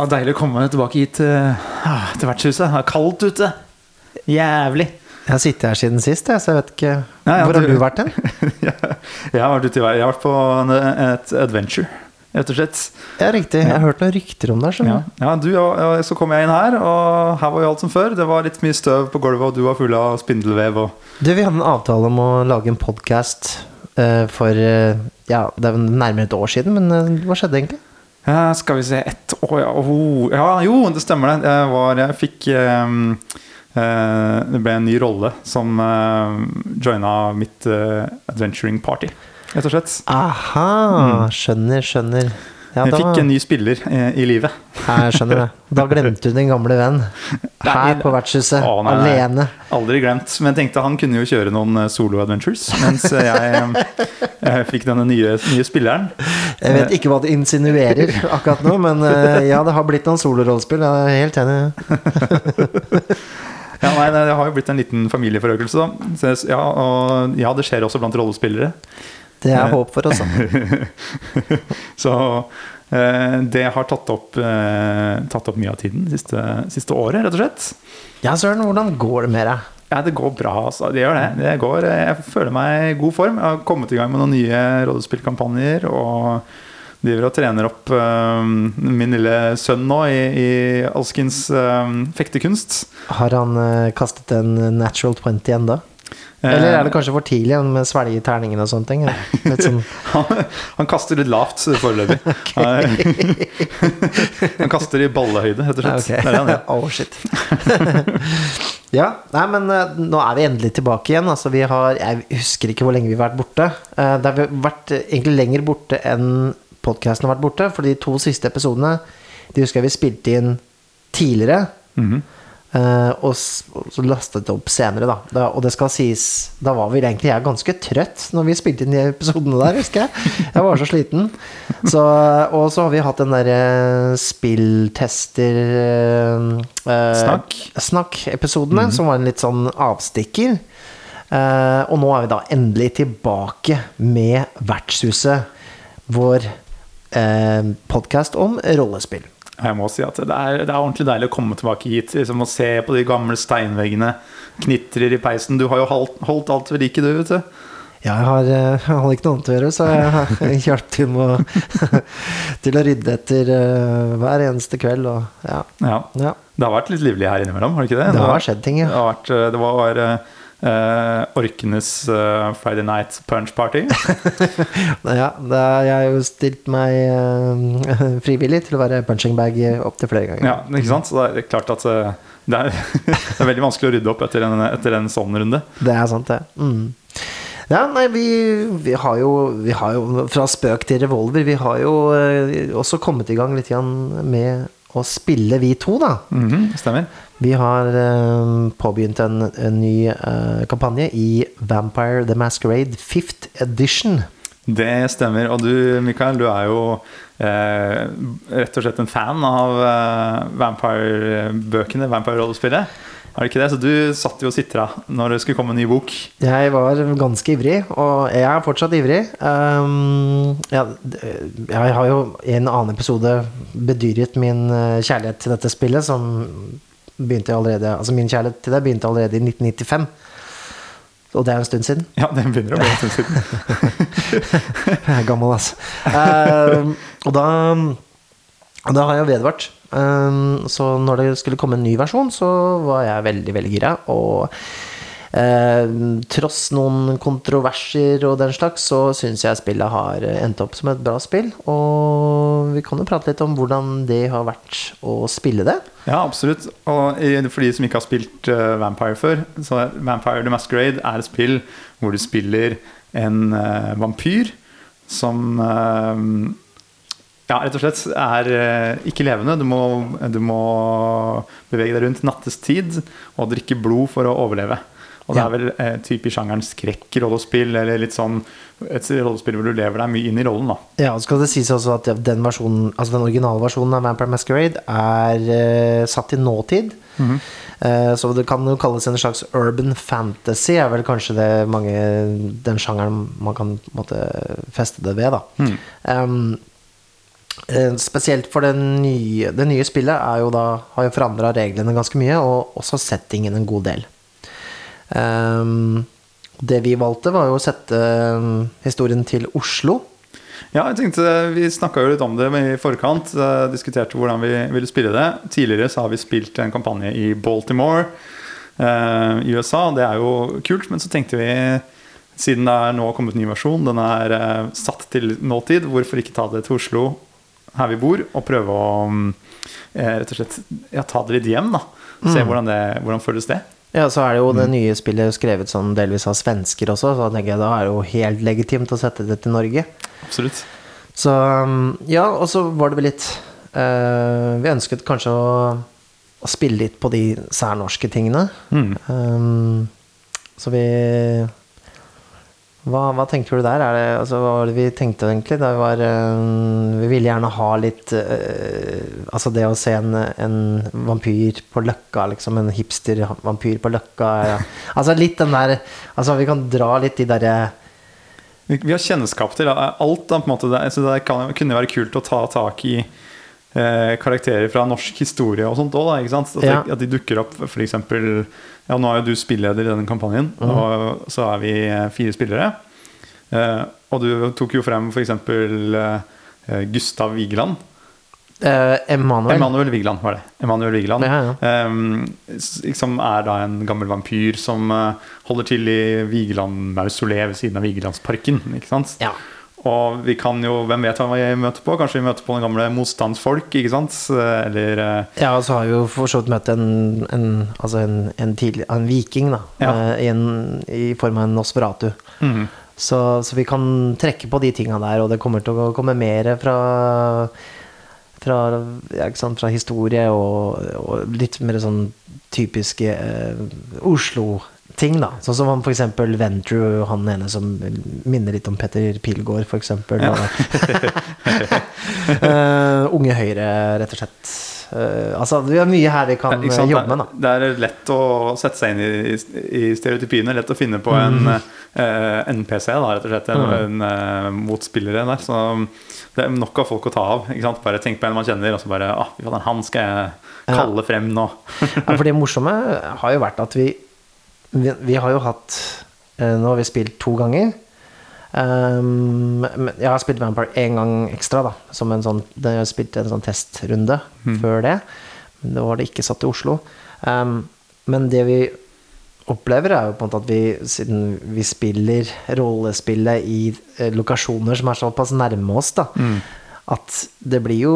Ja, deilig å komme tilbake hit eh, ah, til vertshuset. Det er kaldt ute. Jævlig. Jeg har sittet her siden sist, så jeg vet ikke ja, Hvor har du- du vært hen? jeg, har vært ute i vei. jeg har vært på en, et adventure, rett og slett. Ja, riktig. Jeg har hørt noen rykter om deg. Ja, ja du, og, så kom jeg inn her, og her var jo alt som før. Det var litt mye støv på gulvet, og du var full av spindelvev. Og... Du, vi hadde en avtale om å lage en podkast for uh, Ja, det er nærmere et år siden, men uh, hva skjedde egentlig? Ja, skal vi se Ett år, ja. Oh, ja, jo, det stemmer det. Jeg, var, jeg fikk eh, Det ble en ny rolle som uh, joina mitt eh, adventuring party, rett og slett. Aha, skjønner, skjønner. Ja, jeg da, fikk en ny spiller eh, i livet. jeg skjønner det. Da glemte du din gamle venn. Her på vertshuset, Å, nei, alene. Aldri glemt. Men jeg tenkte han kunne jo kjøre noen eh, solo-adventures. Mens jeg, eh, jeg fikk denne nye, nye spilleren. Jeg vet ikke hva det insinuerer akkurat nå, men eh, ja, det har blitt noen solorollespill. Jeg er helt enig. Ja, nei, Det har jo blitt en liten familieforøkelse. da. Så Ja, og ja, det skjer også blant rollespillere. Det er håp for oss. da. Så eh, det har tatt opp, eh, tatt opp mye av tiden siste, siste året, rett og slett. Ja, Søren, hvordan går det med deg? Ja, det går bra, altså. Det gjør det. det går, eh, jeg føler meg i god form. Jeg har kommet i gang med noen nye rollespillkampanjer. Og driver og trener opp uh, min lille sønn nå i, i alskens uh, fektekunst. Har han uh, kastet en natural 20 ennå? Eller er det kanskje for tidlig med svelge i terningen og sånne ting? Sånn, Han, han kaster litt lavt foreløpig. han kaster i ballehøyde, rett og slett. Okay. Det er han ja. oh, shit. ja, nei, men eh, nå er vi endelig tilbake igjen. Altså, vi har, jeg husker ikke hvor lenge vi har vært borte. Eh, Det har vært eh, egentlig lenger borte enn podkasten har vært borte. For de to siste episodene De husker jeg vi spilte inn tidligere. Mhm. eh, og, så lastet det opp senere, da. da. Og det skal sies Da var vel egentlig jeg ganske trøtt når vi spilte inn de episodene der, husker jeg. Jeg var så sliten. Så, og så har vi hatt den derre spilltester eh, Snakk. Snakk-episodene, som var en litt sånn avstikker. Uh, og nå er vi da endelig tilbake med Vertshuset, vår eh, podkast om rollespill. Jeg må si at det er, det er ordentlig deilig å komme tilbake hit liksom, og se på de gamle steinveggene. Knitrer i peisen. Du har jo holdt, holdt alt ved like, du, vet du. Ja, jeg har, eh, jeg har ikke noe annet å gjøre, så jeg har hjulpet til med å, til å rydde etter eh, hver eneste kveld. Og, ja, Ja. ja. Det har vært litt livlig her innimellom, har det ikke det? Det har skjedd ting, ja. Det, har vært, eh, det var eh, Orkenes uh, Friday Night Punch Party. ja det er, jeg har jo stilt meg uh, frivillig til å være punching bag opptil flere ganger. Ja, ikke sant? Så det er klart at uh, det er, det er veldig vanskelig å rydde opp etter en, etter en sånn runde. Det er sant, det. Mm. Ja, nei, vi, vi, har jo, vi har jo Fra spøk til revolver. Vi har jo også kommet i gang litt med å spille, vi to, da. Mhm, stemmer. Vi har eh, påbegynt en, en ny eh, kampanje i Vampire the Masquerade 5th edition. Det stemmer. Og du, Mikael, du er jo eh, rett og slett en fan av eh, Vampire-bøkene, Vampire-rollespillet. Er det ikke det? Så du satt jo og sitra når det skulle komme en ny bok. Jeg var ganske ivrig, og jeg er fortsatt ivrig. Um, jeg, jeg har jo i en annen episode bedyret min kjærlighet til dette spillet, som begynte allerede Altså min kjærlighet til deg begynte allerede i 1995. Og det er en stund siden. Ja, det begynner å bli en stund siden. Jeg er gammel, altså. Uh, og da da har jeg vedvart. Uh, så når det skulle komme en ny versjon, så var jeg veldig, veldig gira. Og tross noen kontroverser og den slags, så syns jeg spillet har endt opp som et bra spill. Og vi kan jo prate litt om hvordan det har vært å spille det. Ja, absolutt. Og for de som ikke har spilt eh, Vampire før, så Vampire the Masquerade er et spill hvor du spiller en eh, vampyr som eh, ja, rett og slett er eh, ikke levende. Du må, du må bevege deg rundt nattestid og drikke blod for å overleve. Og det er vel eh, type i sjangeren skrekkrollespill, eller litt sånn et rollespill hvor du lever deg mye inn i rollen, da. Ja, og skal det sies også at den versjonen Altså den originale versjonen av Vampire Masquerade er eh, satt i nåtid. Eh, så det kan jo kalles en slags urban fantasy, er vel kanskje det mange den sjangeren man kan måtte, feste det ved, da. Um, eh, spesielt for det nye, det nye spillet er jo da, har jo forandra reglene ganske mye, og også settingen en god del. Um, det vi valgte, var jo å sette um, historien til Oslo. Ja, jeg tenkte Vi snakka jo litt om det i forkant. eh, diskuterte hvordan vi ville spille det. Tidligere så har vi spilt en kampanje i Baltimore eh, i USA. Det er jo kult, men så tenkte vi siden det er nå kommet ny versjon, den er eh, satt til nåtid, hvorfor ikke ta det til Oslo, her vi bor, og prøve å mm, eh, rett og slett ja, ta det litt hjem, da. Se hvordan det hvordan føles det. Ja, så er det jo det nye spillet skrevet sånn delvis av svensker også, så da tenker jeg da er det jo helt legitimt å sette det til Norge. Absolutt. Så um, ja, og så var det vel litt uh, Vi ønsket kanskje å, å spille litt på de særnorske tingene. Mm. Um, så vi hva, hva tenker du der? Er det, altså, hva var det vi tenkte egentlig? Det var, øh, vi ville gjerne ha litt øh, Altså det å se en, en vampyr på Løkka, liksom. En hipster-vampyr på Løkka. Ja. Altså litt den der Altså vi kan dra litt de derre Vi vi har kjennskap til alt. Da, på en måte, det, så det kan, kunne være kult å ta tak i eh, karakterer fra norsk historie og sånt òg. At, Ja. at de dukker opp f.eks. Ja, nå er jo du spilleder i denne kampanjen, og så er vi eh, fire spillere. Eh, og du tok jo frem f.eks. Eh, Gustav Vigeland. eh, Emanuel. Emanuel Vigeland var det. Emanuel Vigeland Ja, ja. Eh, s- Som er da en gammel vampyr som eh, holder til i Vigeland-mausoleet ved siden av Vigelandsparken. Ikke sant? Ja. Og vi kan jo, hvem vet hva vi møter på? Kanskje vi møter på den gamle motstandsfolk, ikke sant? Eh, Eller eh, Ja, og så har vi jo for så vidt møtt en, en, altså en, en, tidlig, en viking, da. Ja. eh, I, en, I form av en Nosferatu. Mm. Så, så vi kan trekke på de tinga der, og det kommer til å komme mer fra fra, ja, sant, fra historie og, og litt mer sånn typiske eh, Oslo-ting, da. Sånn som han for eksempel Ventru, han ene som minner litt om Petter Pilgaard, eksempel. Ja. uh, unge Høyre, rett og slett. Uh, altså, vi har mye her vi kan Ikke eh, jobbe med, da. Det er lett å sette seg inn i, i stereotypiene. Lett å finne på en Mm. eh, NPC, da, rett og slett. En, en eh, motspillere der. Så det er nok av folk å ta av. Ikke sant? Bare tenk på en man kjenner, og så bare ah, Han skal jeg kalle frem nå. Ja, for det morsomme har jo vært at vi Vi, vi har jo hatt eh, Nå har vi spilt to ganger. Um, jeg har spilt Vampire én gang ekstra, da. Som en sånn, jeg har spilt en sånn testrunde før det. Men da var det ikke satt i Oslo. Um, men det vi opplever, er jo på en måte at vi, siden vi spiller rollespillet i eh, lokasjoner som er såpass nærme oss, da, at det blir jo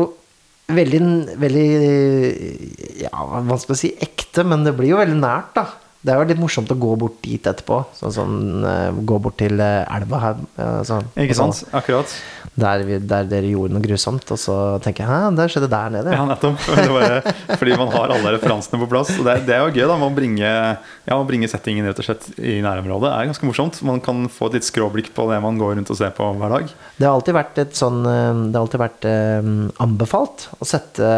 veldig, veldig Ja, vanskelig å si ekte, men det blir jo veldig nært, da. Det er jo litt morsomt å gå bort dit etterpå. Sånn som eh, gå bort til eh, elva her. sånn, Ikke sånn, sant? Akkurat. Der, vi, der dere gjorde noe grusomt, og så tenker jeg hæ, det skjedde der nede. Ja, nettopp. Det bare, fordi man har alle referansene på plass. Det, det er jo gøy da, å bringe, ja, bringe settingen rett og slett i nærområdet. Det er ganske morsomt. Man kan få et litt skråblikk på det man går rundt og ser på hver dag. Det har alltid vært et sånn Det har alltid vært um, anbefalt å sette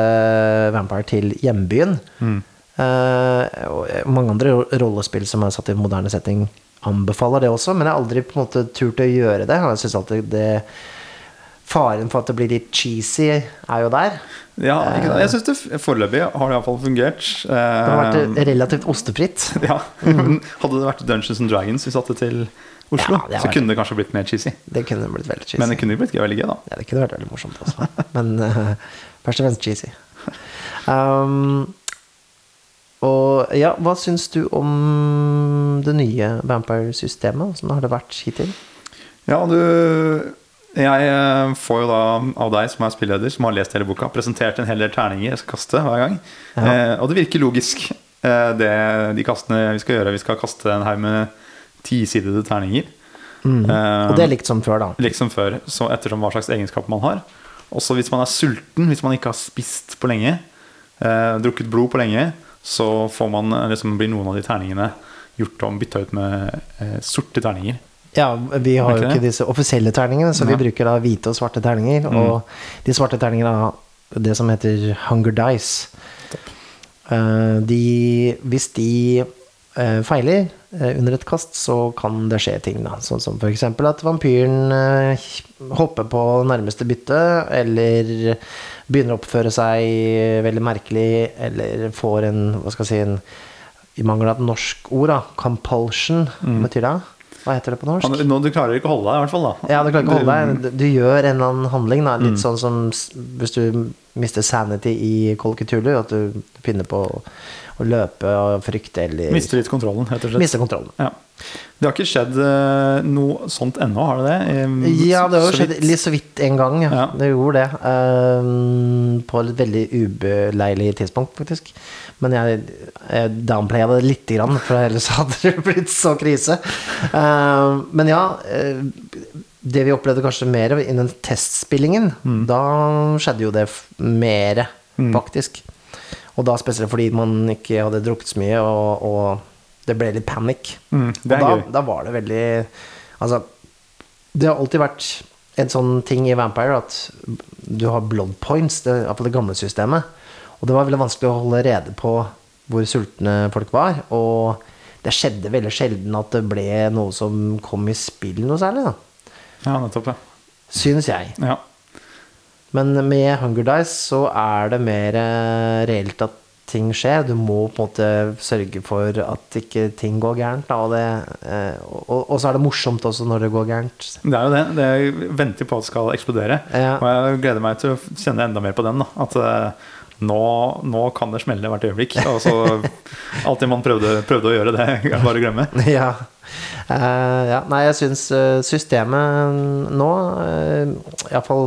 Vampire til hjembyen. Eh, og mange andre rollespill som er satt i moderne setting, anbefaler det også, men jeg har aldri på en måte turt å gjøre det. Jeg synes alltid det Faren for at det blir litt cheesy, er jo der. Ja, sant? jeg syns det foreløpig har det iallfall fungert. Det har vært Eh, relativt ostefritt. ja. Men Hadde det vært Dungeons and Dragons vi satte til Oslo, Ja, så kunne det kanskje blitt mer cheesy. Det kunne blitt veldig cheesy. Men det kunne blitt gøy, veldig gøy, da. Ja, det kunne vært veldig morsomt også. Men uh, først og fremst cheesy. Um, og ja, hva syns du om det nye Vampire-systemet? Åssen har det vært hittil? Ja, du Jeg eh, får jo da av deg som er spilleder, som har lest hele boka, presentert en hel del terninger jeg skal kaste hver gang. Ja. Eh, og det virker logisk, eh, det, de kastene vi skal gjøre. Vi skal kaste en haug med tisidede terninger. Eh, Og det er likt som før, da. likt som før, så ettersom hva slags egenskaper man har. Også hvis man er sulten, hvis man ikke har spist på lenge, eh, drukket blod på lenge, så får man, eh, liksom, blir noen av de terningene gjort om, bytta ut med eh, sorte terninger. Ja, vi har jo ikke disse offisielle terningene, så Nei. vi bruker da hvite og svarte terninger. Og de svarte terningene har det som heter Hunger Dice. Uh, de, hvis de uh, feiler uh, under et kast, så kan det skje ting. da Sånn som f.eks. at vampyren hopper på nærmeste bytte, eller begynner å oppføre seg veldig merkelig, eller får en Hva skal jeg si en, I mangel av et norsk ord, da. Compulsion. Hva betyr det? Hva heter det på norsk? Han, nå, du klarer ikke å holde deg, i hvert fall. da Ja, du klarer ikke å holde deg. Du, gjør en eller annen handling. Da. Mm. Litt sånn som hvis du mister sanity i Call at du begynner på å, løpe og frykte eller Mister litt kontrollen, rett og slett. mister kontrollen. Ja. Det har ikke skjedd eh, noe sånt ennå, har det det? Ja, det har jo skjedd litt så vidt en gang. Ja. Ja. Det gjorde det. Um, på et veldig ubeleilig tidspunkt, faktisk. Men jeg, jeg downplaya det lite grann, for ellers hadde det blitt så krise. Uh, men ja, eh, det vi opplevde kanskje mer innen testspillingen, Mm. da skjedde jo det mere, faktisk. Og da spesielt fordi man ikke hadde drukket så mye, og, og det ble litt panikk. Mm, Og da, da var det veldig Altså, det har alltid vært en sånn ting i Vampire at du har blood points, det, på det gamle systemet. Og det var veldig vanskelig å holde rede på hvor sultne folk var. Og det skjedde veldig sjelden at det ble noe som kom i spill noe særlig, da. Ja, nettopp. Ja. Syns jeg. ja. Men med Hunger Dice så er det mer eh, reelt at ting skjer. Du må på en måte sørge for at ikke ting går gærent. Da, og, det, eh, og, og så er det morsomt også når det går gærent. Det er jo det. det jeg venter på at det skal eksplodere. Ja. Og jeg gleder meg til å kjenne enda mer på den. Da. At eh, nå, nå kan det smelle hvert øyeblikk. Altså, alt det man prøvde, prøvde å gjøre, det er bare å glemme. Ja. Uh, ja. Nei, jeg syns eh, systemet nå uh, Iallfall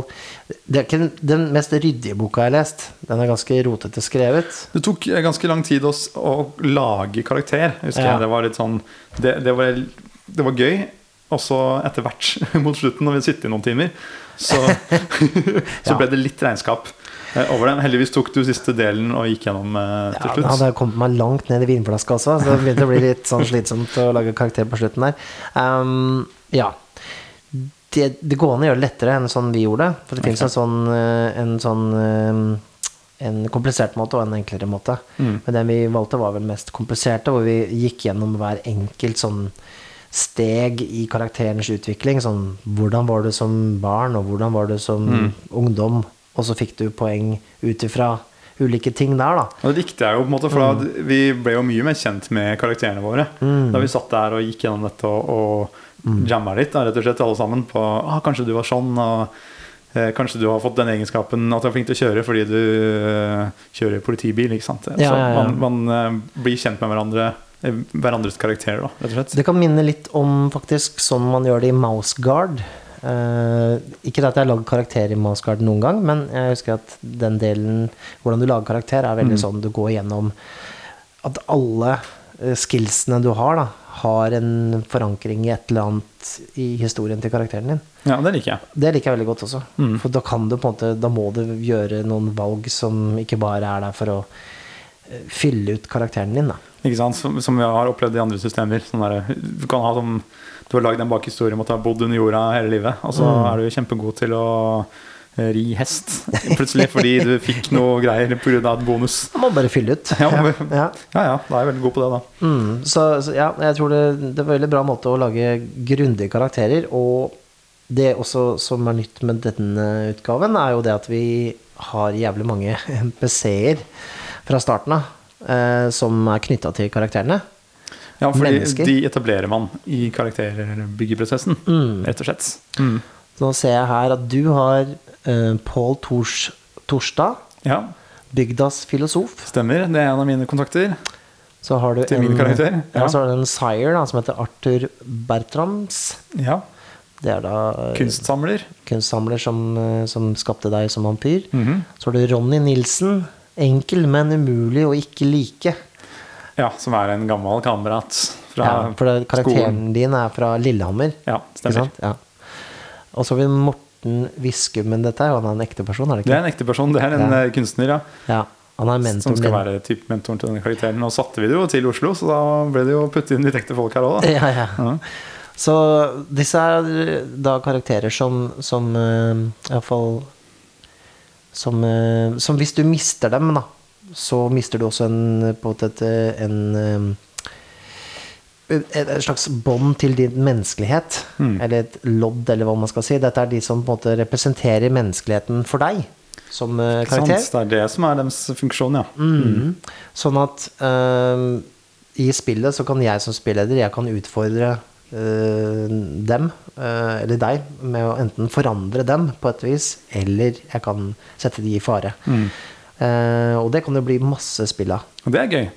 Det er ikke den- den mest ryddige boka jeg har lest. Den er ganske rotete skrevet. Det tok ganske lang tid å, å lage karakter. Husker Ja. jeg Det var litt sånn Det, det, var, det var gøy. Og så etter hvert, mot slutten, når vi sitter i noen timer, så, så ble det litt regnskap over den. Heldigvis tok du siste delen og gikk gjennom eh, Ja, til da slutt. hadde jeg kommet meg langt ned i vinflaska også, så det begynte å bli litt sånn slitsomt å lage karakter på slutten der. Um, ja. Det, det går an å gjøre det lettere enn sånn vi gjorde det. For det finnes en sånn, eh, en sånn eh, en komplisert måte og en enklere måte. Mm. Men den vi valgte, var vel mest kompliserte, hvor vi gikk gjennom hver enkelt sånn steg i karakterens utvikling. Sånn hvordan var du som barn, og hvordan var du som Mm. ungdom? Og så fikk du poeng ut ifra ulike ting der, da. Og det likte jeg jo, på en måte, for Mm. vi ble jo mye mer kjent med karakterene våre. Da vi satt der og gikk gjennom dette og, og Mm. jamma litt, da, rett og slett alle sammen, på ah, kanskje du var sånn, og eh, kanskje du har fått den egenskapen at du er flink til å kjøre fordi du eh, kjører politibil. ikke sant? Ja, Så ja, ja. man, man eh, blir kjent med hverandre, eh, hverandres karakterer, da, rett og slett. Det kan minne litt om faktisk sånn man gjør det i Mouse Guard. Eh, ikke at jeg har lagd karakter i Mouse Guard noen gang, men jeg husker at den delen hvordan du lager karakter, er veldig sånn du går gjennom at alle eh, skillsene du har, da, har en forankring i et eller annet i historien til karakteren din. Ja, det liker jeg. Det liker jeg veldig godt også. Mm. For da kan du på en måte Da må du gjøre noen valg som ikke bare er der for å eh, fylle ut karakteren din, da. Ikke sant? Som, som vi har opplevd i andre systemer. Sånn der, du kan ha som Du har lagd en bakhistorie om at du har bodd under jorda hele livet, og så Mm. er du kjempegod til å eh, ri hest plutselig fordi du fikk noe greier pga. et bonus. Må bare fylle ut. Ja, ja. ja. Ja da er jeg veldig god på det, da. Mm, så, så ja, jeg tror det, det er en veldig bra måte å lage grundige karakterer. Og det også som er nytt med denne utgaven, er jo det at vi har jævlig mange NPC-er fra starten av. Eh, som er knytta til karakterene. Ja, Mennesker. de etablerer man i karakterbyggeprosessen, Mm. rett og slett. Mm. Så nå ser jeg her at du har eh, Pål Tors, Torstad, Ja, bygdas filosof. stemmer. Det er en av mine kontakter. Så har du Til en, Ja, ja. så har du en sire da, som heter Arthur Bertrams. Ja. Det er da eh, Kunstsamler. kunstsamler som, eh, som skapte deg som vampyr. Mhm. Så har du Ronny Nilsen. Enkel, men umulig å ikke like. Ja, som er en gammel kamerat fra Ja, for det, karakteren skolen. din er fra Lillehammer. Ja, Ikke stemmer. Ja. Og så har vi Morten Viskum, men dette er jo han er en ekte person, er det Det er en ekte person. Det er en Ja. eh, kunstner, ja. Ja. Han som skal være typ mentoren til denne karakteren. Nå satte vi det jo til Oslo, så da ble det jo puttet inn litt ekte folk her òg, da. Ja, ja. Ja. Så disse er da karakterer som, som uh, Iallfall som, uh, som hvis du mister dem, da, så mister du også en på en, måte en, eh, et, et slags bånd til din menneskelighet. Mm. Eller et lodd, eller hva man skal si. Dette er de som på en måte representerer menneskeligheten for deg som karakter. Ikke. Det er det som er deres funksjon, ja. Mm. Sånn at øhm, i spillet så kan jeg som spilleder Jeg kan utfordre uh, dem, uh, eller deg, med å enten forandre dem på et vis, eller jeg kan sette de i fare. Mm. Eh, og det kan jo bli masse spill av. Og det er gøy.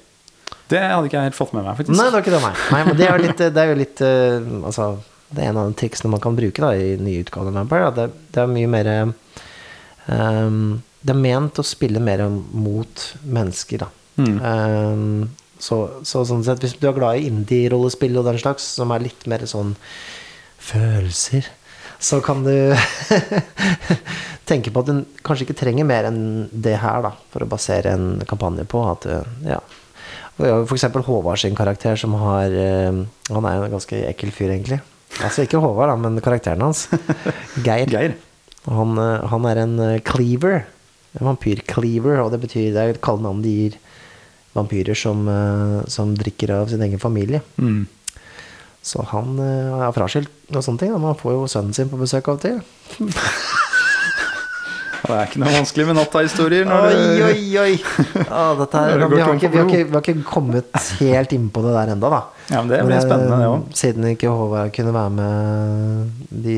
Det hadde ikke jeg helt fått med meg, faktisk. Nei, det var ikke det, meg. nei men det er jo litt, det er jo litt øh, Altså, det er en av de triksene man kan bruke da i nye utgaver av Vampire. Det, det er mye mer um, Det er ment å spille mer mot mennesker, da. Mm. Um, så, så sånn sett, hvis du er glad i indie-rollespill og den slags, som er litt mer sånn følelser, så kan du tenke på at du kanskje ikke trenger mer enn det her, da, for å basere en kampanje på. At, du- ja. Eksempel Håvard sin karakter, som har eh, Han er en ganske ekkel fyr, egentlig. Altså ikke Håvard, da, men karakteren hans. Geir. Geir. Han, eh, han er en eh, cleaver. En vampyr-cleaver, og det betyr det er et kallenavn de gir vampyrer som, eh, som drikker av sin egen familie. Mm. Så han eh, er fraskilt og sånne ting. Man får jo sønnen sin på besøk av og til. Det er ikke noe vanskelig med natta-historier. Oi, oi, oi! Ja, dette er, vi, har ikke, vi, har ikke, vi har ikke kommet helt innpå det der ennå, da. Ja, men det blir Men, eh, spennende, det òg. Siden ikke Håvard kunne være med de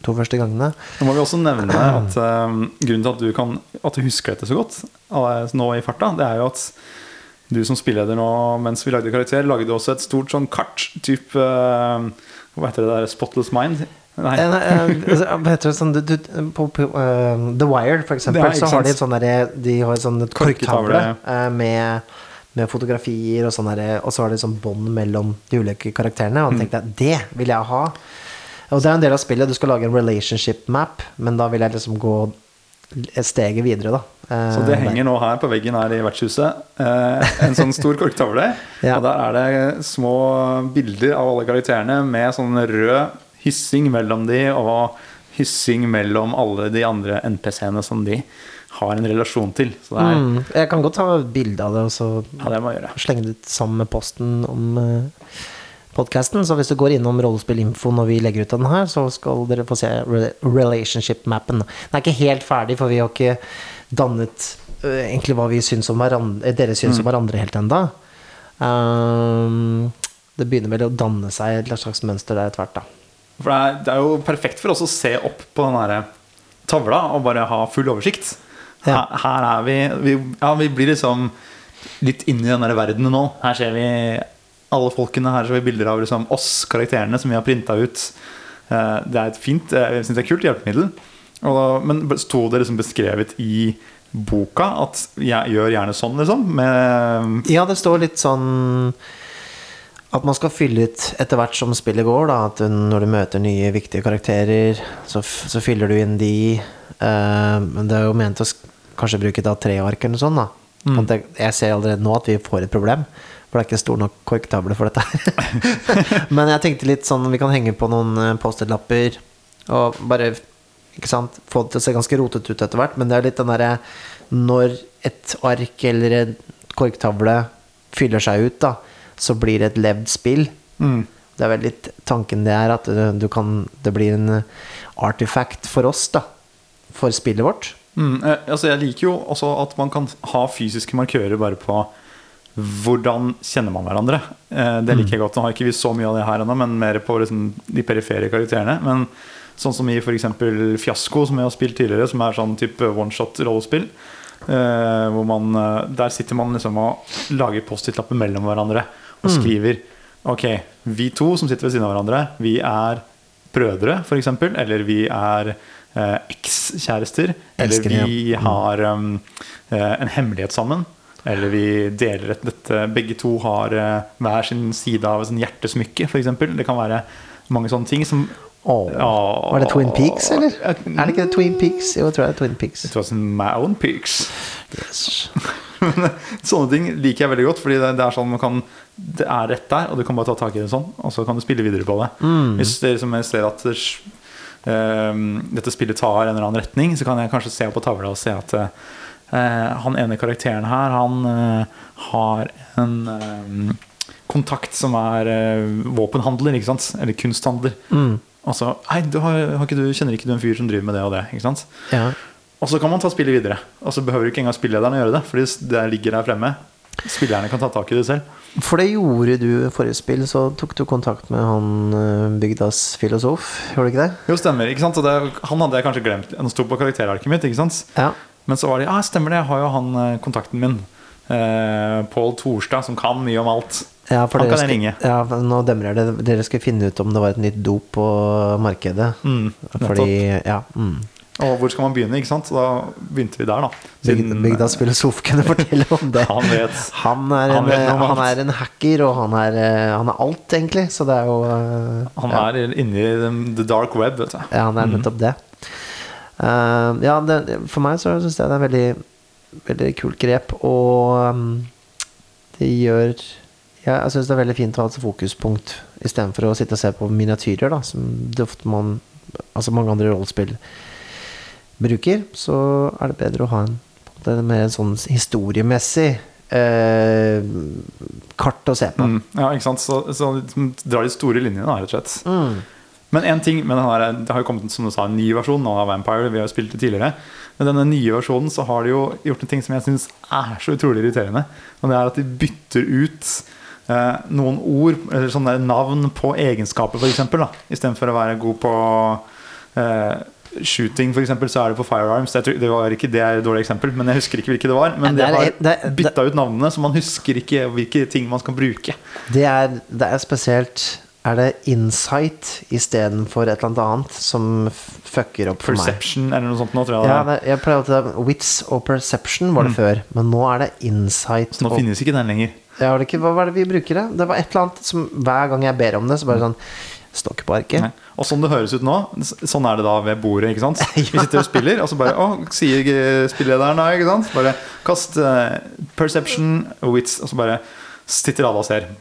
to første gangene. Nå må vi også nevne at um, grunnen til at du, kan, at du husker dette så godt nå i farta, det er jo at du som spilleder nå mens vi lagde karakter, lagde også et stort sånn kart. Type uh, Hva heter det der? Spotless Mind? Nei. Eh, eh, altså, Hva heter det sånn du, du, på, på, The Wire, for eksempel, Ja, så har de sant? et sånn derre De har et sånn Korktavle. korktavle med, med fotografier og sånn Og så har de sånn bånd mellom de ulike karakterene. Og Mm. da tenkte jeg det vil jeg ha. Og det er en del av spillet. Du skal lage en relationship map, men da vil jeg liksom gå et steget videre, da. Eh, Så det henger nå her på veggen her i vertshuset. Eh, en sånn stor korktavle. Ja. Og der er det små bilder av alle karakterene med sånn rød hyssing mellom de, og hyssing mellom alle de andre NPC-ene som de har en relasjon til. Så det er Mm, jeg kan godt ta bilde av det og så Ja, det slenge det ut sammen med posten om uh, podkasten. Så hvis du går innom Rollespillinfo når vi legger ut den her, så skal dere få se relationship-mappen. Den er ikke helt ferdig, for vi har ikke dannet uh, egentlig hva vi syns om hverandre, eh, dere syns om hverandre helt enda. Um, det begynner vel å danne seg et slags mønster der etter hvert, da. For det er, det er jo perfekt for oss å se opp på den der tavla og bare ha full oversikt. Her, Ja. her er vi, vi Ja, vi blir liksom litt inne i den der verdenen nå. Her ser vi alle folkene. Her ser vi bilder av liksom oss, karakterene, som vi har printa ut. Eh, Det er et fint, eh, jeg synes det er et kult hjelpemiddel. Og men sto det liksom beskrevet i boka at jeg gjør gjerne sånn, liksom? Med Ja, det står litt sånn at man skal fylle ut etter hvert som spillet går. Da, at når du møter nye viktige karakterer, så, så fyller du inn de. Eh, men det er jo ment å sk- kanskje bruke da tre ark eller noe sånt. Da. Mm. Jeg ser allerede nå at vi får et problem. For det er ikke stor nok korktavle for dette. her. men jeg tenkte litt sånn vi kan henge på noen eh, Post-It-lapper og bare ikke sant? få det til å se ganske rotete ut etter hvert. Men det er litt den derre Når et ark eller en korktavle fyller seg ut, da, så blir det et levd spill. mm. Det er vel litt tanken det er, at du, kan, det blir en eh, artifact for oss, da. For spillet vårt. Mm, eh, altså jeg liker jo også at man kan ha fysiske markører bare på hvordan kjenner man hverandre. Eh, det liker jeg godt. Nå har ikke vi så mye av det her ennå, men mer på liksom, de perifere karakterene. Men sånn som i f.eks. Fiasko, som jeg har spilt tidligere, som er sånn type one-shot-rollespill. Eh, hvor man, eh, der sitter man liksom og lager Post-It-lapper mellom hverandre og skriver Ok, vi to som sitter ved siden av hverandre, vi er brødre, f.eks. Eller vi er ekskjærester. Eller vi har um, eh, en hemmelighet sammen. Eller vi deler et dette Begge to har eh, hver sin side av et sånn hjertesmykke, f.eks. Det kan være mange sånne ting som. Ja. Var det Twin Peaks, eller? Er det ikke det Twin Peaks? Jo, jeg tror det er Twin Peaks. It was my own peaks. Yes. Sånne ting liker jeg veldig godt, fordi det, er sånn man kan Det er rett der, og du kan bare ta tak i det sånn, og så kan du spille videre på det. Hvis dere som ser at eh, dette spillet tar en eller annen retning, så kan jeg kanskje se på tavla og se at eh, han ene karakteren her, han eh, har en eh, kontakt som er eh, våpenhandler, ikke sant? Eller kunsthandler. Mm. Altså Hei, du har, har ikke du, kjenner ikke du en fyr som driver med det og det? Ikke sant? Ja. Og så kan man ta spillet videre. Og så behøver ikke engang spillederen å gjøre det, fordi det ligger der fremme. Spillerne kan ta tak i det selv. For det gjorde du i forrige spill, så tok du kontakt med han eh, bygdas filosof, gjorde du ikke det? Jo, stemmer. ikke sant? Det, han hadde jeg kanskje glemt. Han sto på karakterarket mitt. ikke sant? Ja. Men så var det ja, stemmer det, jeg har jo han eh, kontakten min. Eh, Pål Torstad, som kan mye om alt. Ja, Han kan jeg ringe. Ja, nå demrer det. Dere skal finne ut om det var et nytt dop på markedet. Mm, Fordi, ja mm. Og hvor skal man begynne? ikke sant? Så da begynte vi der, da. Siden- Bygdas filosof kunne fortelle om det. Han vet. Han er, Han en, han er en hacker, og han er, eh, han er alt, egentlig. Så det er jo eh, Han er inne i the dark web. vet du. Ja, han er nettopp det. Eh, ja, det, for meg så syns jeg det er veldig Veldig kult grep, og um, det gjør ja, Jeg syns det er veldig fint å ha et fokuspunkt istedenfor å sitte og se på miniatyrer, da, som det ofte man Altså mange andre rollespill bruker. Så er det bedre å ha en, en mer sånn historiemessig eh, kart å se på. Mm, ja, ikke sant? Så, så drar de store linjene, rett og slett. Mm. Men en ting men her, Det har jo kommet som du sa, en ny versjon nå av Vampire. Vi har jo spilt det tidligere. Men denne nye versjonen så har de jo gjort en ting som jeg syns er så utrolig irriterende. Og det er at de bytter ut eh, noen ord, eller sånne navn på egenskaper, f.eks. Istedenfor å være god på eh, shooting, f.eks., så er det på firearms. Det var ikke det er et dårlig eksempel, men jeg husker ikke hvilke det var. Men Det de har bytta ut navnene, så man husker ikke hvilke ting man skal bruke. Det er, det er spesielt Er det insight istedenfor et eller annet som fucker opp for meg? Perception eller noe sånt nå, tror jeg. Ja, det jeg pleier å å Wits og perception var det før, men nå er det insight. Så nå og, finnes ikke den lenger. ja, det ikke, hva var det vi bruker? det? Det var et eller annet som hver gang jeg ber om det, så bare sånn Stokke på arket. Og sånn det høres ut nå, sånn er det da ved bordet. ikke sant? Vi sitter og spiller, og så bare Å, sier spillederen da, ikke sant? Bare kast uh, perception, wits, og så bare sitter alle og ser.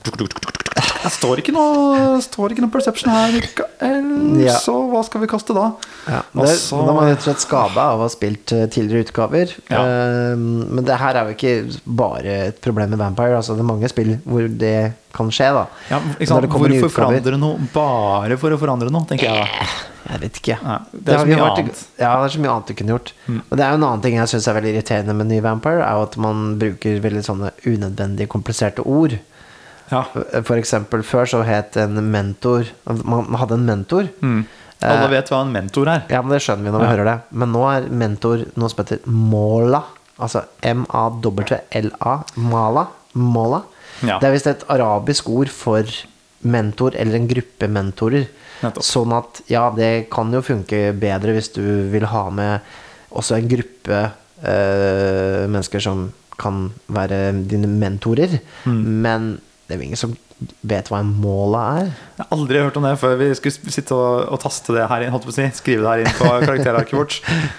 Det står ikke noe, står ikke noe perception her. Mikael, Ja. Så hva skal vi kaste da? Ja, det, Også, Da var man rett og slett skada av å ha spilt eh, tidligere utgaver. Ja. Eh, men det her er jo ikke bare et problem med Vampire. Altså, det er mange spill hvor det kan skje. da Ja, det Hvorfor utgaver. forandre noe bare for å forandre noe, tenker jeg da. Jeg vet ikke. Det er så mye vært-. Mm. Ja, det er så mye annet du kunne gjort. Og det er jo en annen ting jeg syns er veldig irriterende med ny Vampire, er jo at man bruker veldig sånne unødvendig kompliserte ord. Ja. Eksempel før så het en mentor Man hadde en mentor. Mm. Alle vet hva en mentor er. Ja, men det skjønner vi når vi Ja. hører det. Men nå er mentor noe som heter Mola. Altså M-A-W-L-A. Mala. Mola. Ja. Det er visst et arabisk ord for mentor eller en gruppe mentorer. Nettopp. Sånn at ja, det kan jo funke bedre hvis du vil ha med også en gruppe øh, mennesker som kan være dine mentorer. Mm. Men det er jo ingen som vet hva en måla er. Jeg har aldri hørt om det før vi skulle sitte og, og taste det her inn, si, skrive det her inn på karakterarket vårt.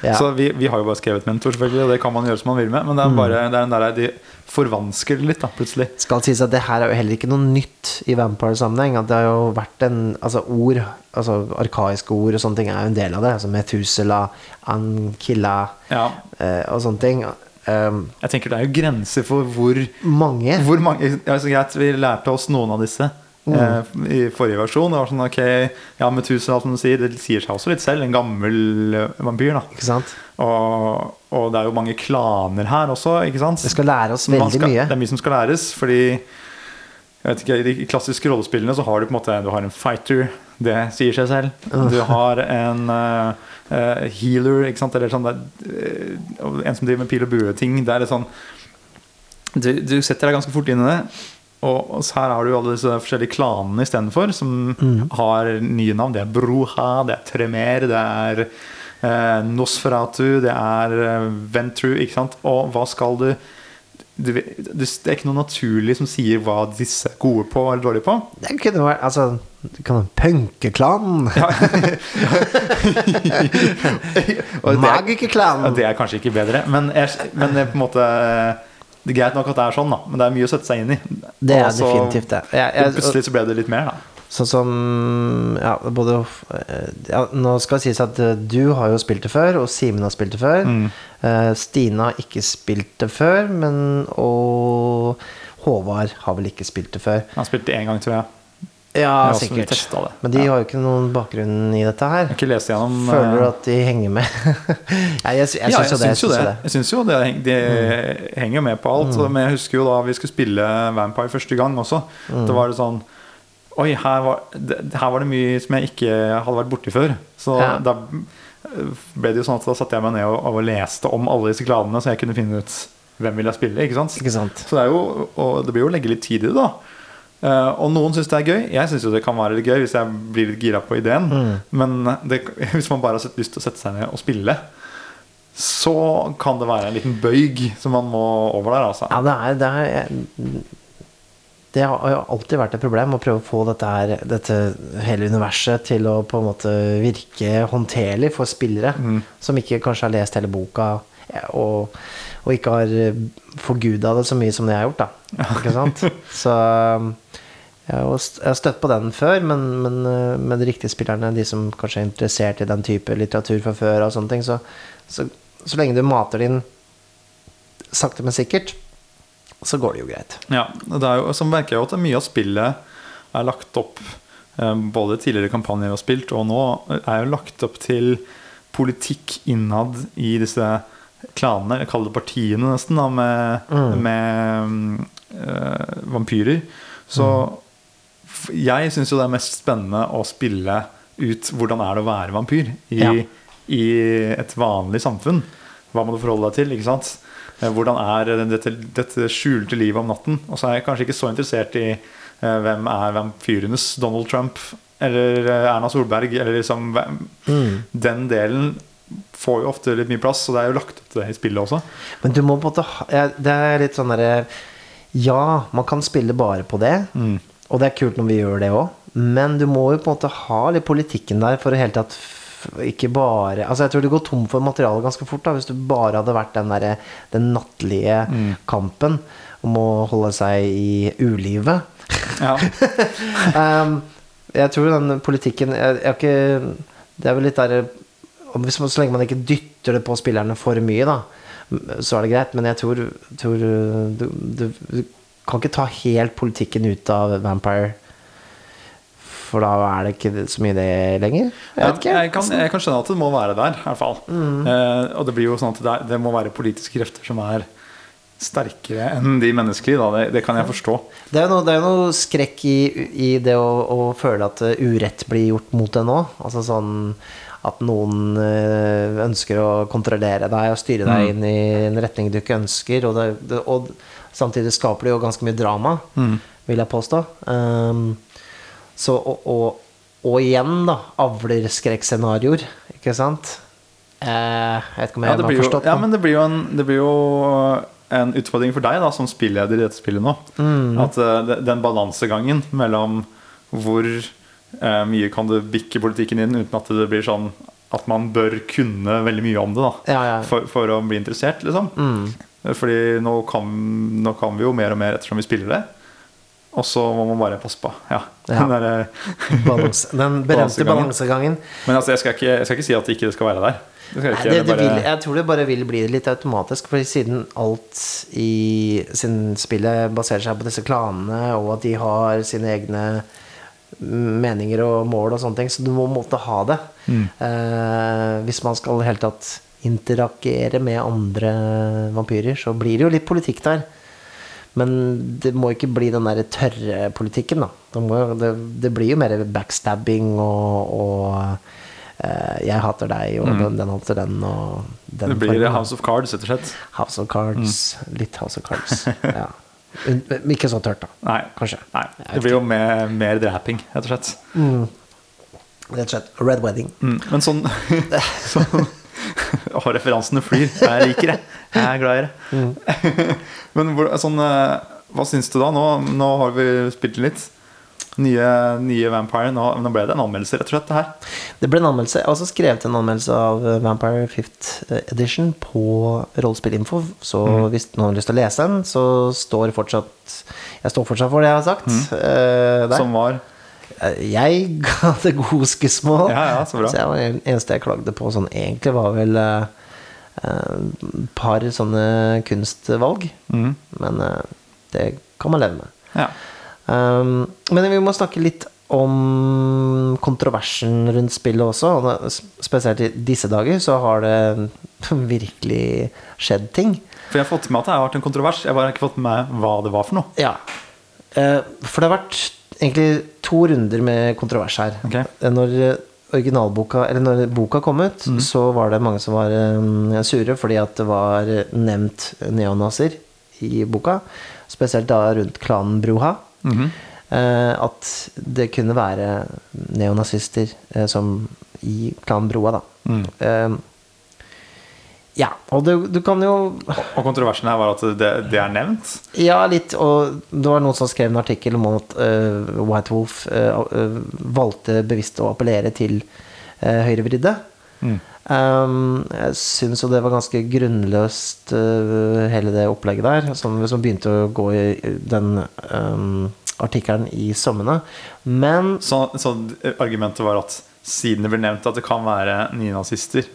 Ja. Så vi, vi har jo bare skrevet mentor, selvfølgelig, og det kan man gjøre som man vil med. Men det er bare det er den der, de forvansker det litt, da, plutselig. skal sies at det her er jo heller ikke noe nytt i Vampire-sammenheng. At det har jo vært en Altså ord, altså arkaiske ord og sånne ting er jo en del av det. Altså Metusela, Ankilla Ja. eh, og sånne ting. Um, Jeg tenker det er jo grenser for hvor, mange. hvor mange altså, greit, Vi lærte oss noen av disse. Eh, I forrige versjon. Det var sånn, ok, ja, Methuselah, som du sier, det sier seg også litt selv. En gammel eh, vampyr. da Ikke sant? og, og det er jo mange klaner her også, ikke sant? Vi skal lære oss veldig skal, mye. Det er mye som skal læres, fordi jeg vet ikke, I de klassiske rollespillene så har du på en måte Du har en fighter, det sier seg selv. Du har en uh, healer, ikke sant? Eller sånn eh, en som driver med pil og bue-ting. Det er litt sånn du, du setter deg ganske fort inn i det. Og, og her har du alle disse forskjellige klanene istedenfor, som Mm. har nye navn. Det er Broha, det er Tremer, det er eh, Nosferatu, det er Ventru, ikke sant. Og hva skal du du, det er ikke noe naturlig som sier hva disse er gode på eller dårlige på. Det kunne vært Altså, det kan punkeklan. Ja. er- Magikerklan. Ja, det er kanskje ikke bedre, men, jeg, men er på en måte Det er greit nok at det er sånn, da, men det er mye å sette seg inn i. Det er Også, definitivt det. Jeg, jeg, Plutselig så ble det litt mer, da. Sånn som Ja, både eh, ja, Nå skal det sies at eh, du har jo spilt det før, og Simen har spilt det før. Mm. Uh, Stine har ikke spilt det før, men Og Håvard har vel ikke spilt det før. Han har spilt det én gang, tror jeg. Ja, Ja, sikkert. Men de har jo ikke noen bakgrunn i dette her. Gjennom Føler du eh, at de henger med? ja, jeg, jeg, jeg ja, syns jo det. jeg syns jo det. jeg synes jo det, De det henger med på alt. Mm. Men jeg husker jo da vi skulle spille Vampire første gang også. Mm. Det var det sånn Oi, her var, det, her var det mye som jeg ikke hadde vært borti før. Så Ja. da ble det jo sånn at da satte jeg meg ned og, og leste om alle disse klanene, så jeg kunne finne ut hvem vil jeg spille. ikke sant? Ikke sant? Så det, er jo, og det blir jo å legge litt tid i det, da. Uh, og noen syns det er gøy. Jeg syns jo det kan være litt gøy hvis jeg blir litt gira på ideen. Mm. Men det, hvis man bare har lyst til å sette seg ned og spille, så kan det være en liten bøyg som man må over der, altså. Ja, det er, det er Det har jo alltid vært et problem å prøve å få dette, her, dette hele universet til å på en måte virke håndterlig for spillere Mm. som ikke kanskje har lest hele boka og, og ikke har eh, forguda det så mye som det jeg har gjort, da. Ikke sant? Så jeg har støtt på den før, men, men eh, med de riktige spillerne, de som kanskje er interessert i den type litteratur fra før, og sånne ting, så, så, så lenge du mater det inn sakte, men sikkert, så går det jo greit. Ja, det er jo, så merker jeg jo at det mye av spillet er lagt opp eh, Både tidligere kampanjer vi har spilt, og nå er jo lagt opp til politikk innad i disse klanene, jeg kaller det partiene nesten, da, med, Mm. med eh, vampyrer. Så mm. jeg syns jo det er mest spennende å spille ut hvordan er det å være vampyr i, Ja. i et vanlig samfunn. Hva må du forholde deg til? ikke sant? Eh, Hvordan er dette, dette skjulte livet om natten? Og så er jeg kanskje ikke så interessert i eh, hvem er vampyrenes Donald Trump eller eh, Erna Solberg. Eller liksom, Mm. Den delen får jo ofte litt mye plass, og det er jo lagt opp til det i spillet også. Men du må på en måte ha Det er litt sånn derre Ja, man kan spille bare på det, Mm. og det er kult når vi gjør det òg, men du må jo på en måte ha litt politikken der for å hele tatt ikke bare Altså Jeg tror du går tom for materiale ganske fort da hvis du bare hadde vært den derre Den nattlige Mm. kampen om å holde seg i ulivet. Ja. um, jeg tror den politikken jeg, jeg ikke, Det er vel litt der hvis man, Så lenge man ikke dytter det på spillerne for mye, da, så er det greit. Men jeg tror, tror du, du, du kan ikke ta helt politikken ut av Vampire. For da er det ikke så mye det lenger. Jeg vet ikke. Jeg, kan, jeg kan skjønne at det må være der, i hvert fall. Mm. Eh, og det blir jo sånn at det, er, det må være politiske krefter som er sterkere enn de menneskelige. Da. Det, det kan jeg forstå. Det er jo noe, noe skrekk i, i det å, å føle at eh, urett blir gjort mot deg nå. Altså sånn at noen eh, ønsker å kontrollere deg og styre deg Mm. inn i en retning du ikke ønsker. Og, det, og samtidig skaper det jo ganske mye drama, Mm. vil jeg påstå. Um, så, og, og, og igjen, da, avler skrekkscenarioer, ikke sant? Eh, jeg vet ikke om jeg Ja, har forstått jo, ja, men det blir jo en, det blir jo en utfordring for deg da, som spilleder i dette spillet nå. Mm. At eh, den balansegangen mellom hvor eh, mye kan du bikke politikken inn uten at det blir sånn at man bør kunne veldig mye om det da, Ja, ja. For, for å bli interessert, liksom. Mm. Fordi nå kan, nå kan vi jo mer og mer ettersom vi spiller det. Og så må man bare passe på. Ja. Ja. Den der, Balans, den berømte Balansegangen. Men altså, jeg, skal ikke, jeg skal ikke si at det ikke skal være der. Det skal Nei, ikke, det, bare- vil, jeg tror det bare vil bli litt automatisk, for siden alt i sin spillet baserer seg på disse klanene, og at de har sine egne meninger og mål og sånne ting, så du må måtte ha det. Mm. Eh, hvis man skal i hele tatt interagere med andre vampyrer, så blir det jo litt politikk der. Men det må ikke bli den der tørre politikken, da. Det, må, det, det blir jo mer backstabbing og, og Uh, 'jeg hater deg', og den, den hater den, den Mm. Det blir formen. House of Cards, rett og slett. House of Cards. Mm. Litt House of Cards. ja. Men Ikke så tørt, da. Nei. Kanskje. Nei. Det blir jo mer, mer draping, rett og slett. Rett og slett. Red Wedding. Mm. Men sånn, sånn Og referansene flyr. Jeg liker det. Jeg er glad i det. Men hvor, sånn, eh, hva syns du da? Nå, nå har vi spilt litt. Nye, nye Vampire. Nå, nå ble det en anmeldelse, rett og slett. det her Det ble en anmeldelse. Jeg har også skrevet en anmeldelse av eh, Vampire 5th Edition på Rollespillinfo. Så hvis noen har lyst til å lese den, så står fortsatt Jeg står fortsatt for det jeg har sagt. eh, der. Som var Eh, Jeg ga det gode skussmål. Ja, ja, så bra. Så jeg var eneste jeg klagde på sånn egentlig, var vel et par sånne kunstvalg. Mm. Men uh, det kan man leve med. Ja. Um, men vi må snakke litt om kontroversen rundt spillet også. Spesielt i disse dager så har det virkelig skjedd ting. For jeg har fått med at det har vært en kontrovers. Jeg har bare ikke fått med hva det var for noe. Ja. Eh, For det har vært egentlig to runder med kontrovers her. Ok. Eh, Når eh, originalboka Eller når boka kom ut, så var det mange som var eh, sure fordi at det var nevnt neonazier i boka. Spesielt da rundt klanen Bruha. Eh, At det kunne være neonazister som i klanen Broa, da. Eh, Ja, og du, du kan jo Og kontroversen her var at det, det er nevnt. ja, litt. Og det var noen som skrev en artikkel om at uh, White Wolf uh, uh, valgte bevisst å appellere til uh, høyrevridde. Um, jeg syns jo det var ganske grunnløst, hele det opplegget der. Som, som begynte å gå i i den um, artikkelen i sommene. Men Så, så argumentet var at siden det ble nevnt at det kan være nynazister